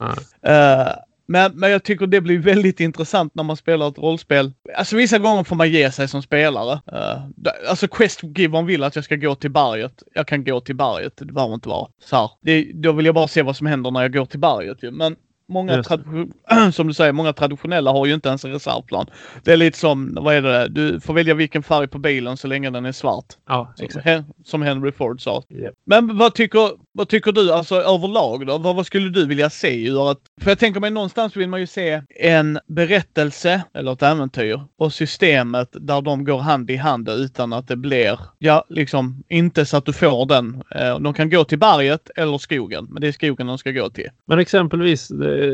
uh, men, men jag tycker det blir väldigt intressant när man spelar ett rollspel. Alltså vissa gånger får man ge sig som spelare. Uh, alltså Questgivern vill att jag ska gå till berget. Jag kan gå till berget. Det behöver inte vara så här. Det, då vill jag bara se vad som händer när jag går till berget ju. Men många, [clears throat] som du säger, många traditionella har ju inte ens en reservplan. Det är lite som, vad är det, du får välja vilken färg på bilen så länge den är svart. Ja, exakt. Som Henry Ford sa. Yep. Men vad tycker, vad tycker du alltså överlag då? Vad, vad skulle du vilja se ur att... För jag tänker mig någonstans vill man ju se en berättelse eller ett äventyr och systemet där de går hand i hand utan att det blir, ja liksom inte så att du får den. Eh, de kan gå till berget eller skogen, men det är skogen de ska gå till. Men exempelvis,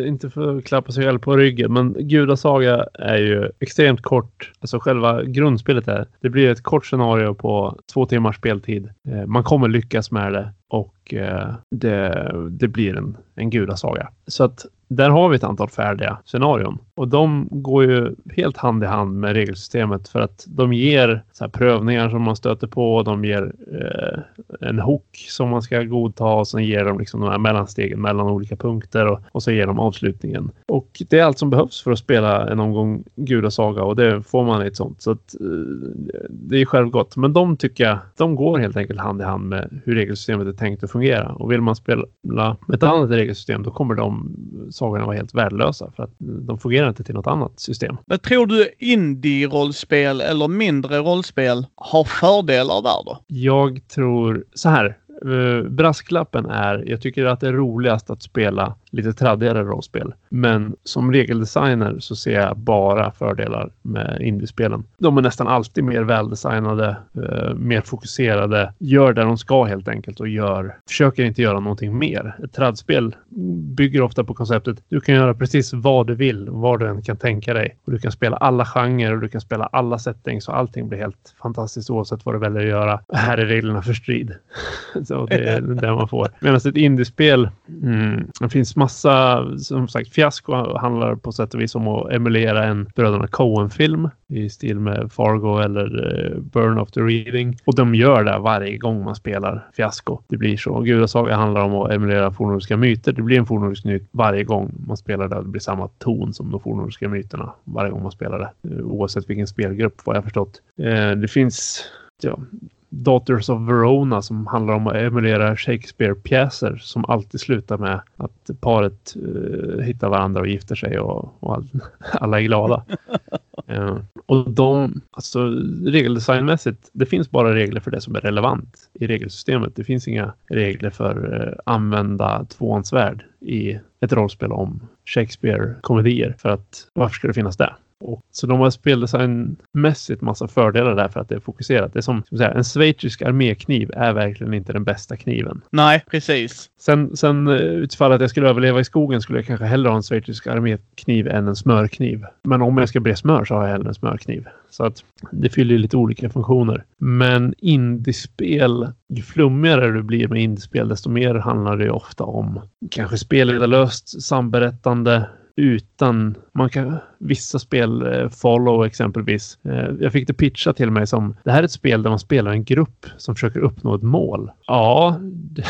inte för att klappa sig själv på ryggen, men Gudasaga är ju extremt kort. Alltså själva grundspelet är, det blir ett kort scenario på två timmars speltid. Eh, man kommer lyckas med det och eh, det, det blir en, en gudasaga. Så att där har vi ett antal färdiga scenarion och de går ju helt hand i hand med regelsystemet för att de ger så prövningar som man stöter på. De ger eh, en hook som man ska godta och sen ger de liksom de här mellanstegen mellan olika punkter och, och så ger de avslutningen. Och det är allt som behövs för att spela en omgång gudasaga och det får man i ett sånt. Så att, eh, det är självgott. Men de tycker jag, de går helt enkelt hand i hand med hur regelsystemet är tänkt att fungera. Och vill man spela med ett annat regelsystem då kommer de sagorna vara helt värdelösa för att de fungerar inte till något annat system. Men tror du indie-rollspel eller mindre rollspel har fördelar där då? Jag tror så här. Uh, brasklappen är, jag tycker att det är roligast att spela lite traddigare rollspel. Men som regeldesigner så ser jag bara fördelar med indiespelen. De är nästan alltid mer väldesignade, eh, mer fokuserade, gör det de ska helt enkelt och gör, försöker inte göra någonting mer. Ett tradspel bygger ofta på konceptet du kan göra precis vad du vill, vad du än kan tänka dig. Och du kan spela alla genrer och du kan spela alla settings och allting blir helt fantastiskt oavsett vad du väljer att göra. [laughs] Här är reglerna för strid. [laughs] så det är det man får. Medan ett indiespel, mm, det finns massa, som sagt, Fiasko handlar på sätt och vis om att emulera en Bröderna Coen-film i stil med Fargo eller eh, Burn of the Reading. Och de gör det varje gång man spelar Fiasko. Det blir så. Gudasaga handlar om att emulera fornnordiska myter. Det blir en fornnordisk myt varje gång man spelar det. Det blir samma ton som de fornnordiska myterna varje gång man spelar det. Eh, oavsett vilken spelgrupp, vad jag förstått. Eh, det finns ja, Daughters of Verona som handlar om att emulera Shakespeare-pjäser som alltid slutar med att paret uh, hittar varandra och gifter sig och, och all, [laughs] alla är glada. uh, [laughs] och de, alltså regeldesignmässigt, det finns bara regler för det som är relevant i regelsystemet. Det finns inga regler för uh, använda tvåansvärd i ett rollspel om Shakespeare-komedier. För att varför ska det finnas det? Och, så de har speldesignmässigt massa fördelar där för att det är fokuserat. Det är som, som säga, en schweizisk armékniv är verkligen inte den bästa kniven. Nej, precis. Sen, sen eh, utifall att jag skulle överleva i skogen skulle jag kanske hellre ha en schweizisk armékniv än en smörkniv. Men om jag ska bre smör så har jag hellre en smörkniv. Så att det fyller lite olika funktioner. Men indiespel, ju flummigare du blir med indiespel, desto mer handlar det ofta om kanske spelledarlöst samberättande utan man kan vissa spel, eh, Follow exempelvis. Eh, jag fick det pitcha till mig som det här är ett spel där man spelar en grupp som försöker uppnå ett mål. Ja, det,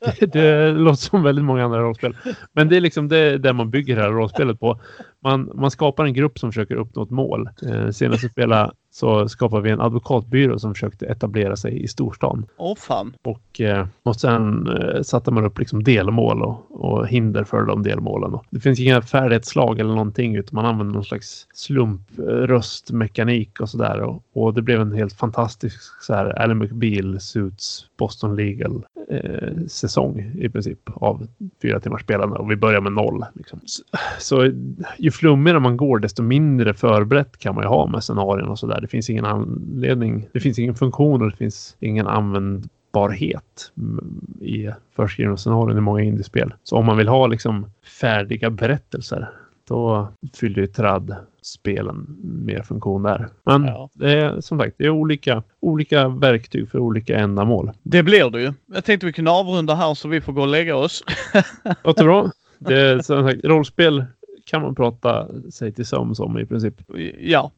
[laughs] det, det låter som väldigt många andra rollspel. Men det är liksom det där man bygger det här rollspelet på. Man, man skapar en grupp som försöker uppnå ett mål. Eh, senast jag spelade så skapade vi en advokatbyrå som försökte etablera sig i storstan. Åh fan. Och, och sen satte man upp liksom delmål och, och hinder för de delmålen. Det finns inga färdighetslag eller någonting utan man använder någon slags slumpröstmekanik och sådär. Och, och det blev en helt fantastisk så här Alan McBeal Suits Boston Legal eh, säsong i princip av fyra timmars spelande och vi börjar med noll. Liksom. Så, så ju flummigare man går desto mindre förberett kan man ju ha med scenarion och sådär. Det finns ingen anledning. Det finns ingen funktion och det finns ingen användbarhet mm, i förskrivna scenarion i många indiespel. Så om man vill ha liksom färdiga berättelser då fyller ju tradd spelen mer funktion där. Men ja. det är som sagt, det är olika, olika verktyg för olika ändamål. Det blir det ju. Jag tänkte vi kunde avrunda här så vi får gå och lägga oss. [laughs] Låter bra. Det är [laughs] som sagt, rollspel kan man prata sig till sömns om i princip. Ja.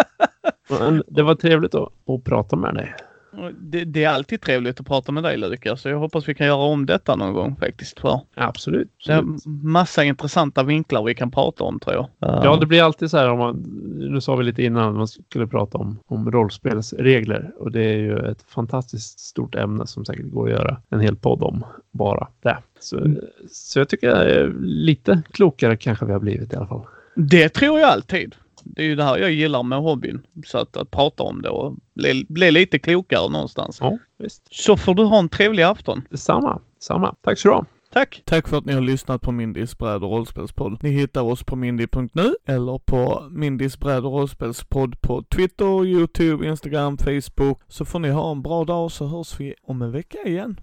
[laughs] Men det var trevligt att, att prata med dig. Det, det, är alltid trevligt att prata med dig Lukas. Så jag hoppas vi kan göra om detta någon gång faktiskt. För absolut. Det är massa intressanta vinklar vi kan prata om tror jag. Ja, det blir alltid så här om man, nu sa vi lite innan man skulle prata om, om rollspelsregler och det är ju ett fantastiskt stort ämne som säkert går att göra en hel podd om bara det. Så, mm. så jag tycker lite klokare kanske vi har blivit i alla fall. Det tror jag alltid det är ju det här jag gillar med hobbyn. Så att, att prata om det och bli, bli lite klokare någonstans. Ja, visst. Så får du ha en trevlig afton. Detsamma. Samma. Tack så du ha. Tack! Tack för att ni har lyssnat på Mindys bräd och rollspelspodd. Ni hittar oss på mindy.nu eller på Mindys bräd och rollspelspodd på Twitter, Youtube, Instagram, Facebook. Så får ni ha en bra dag så hörs vi om en vecka igen.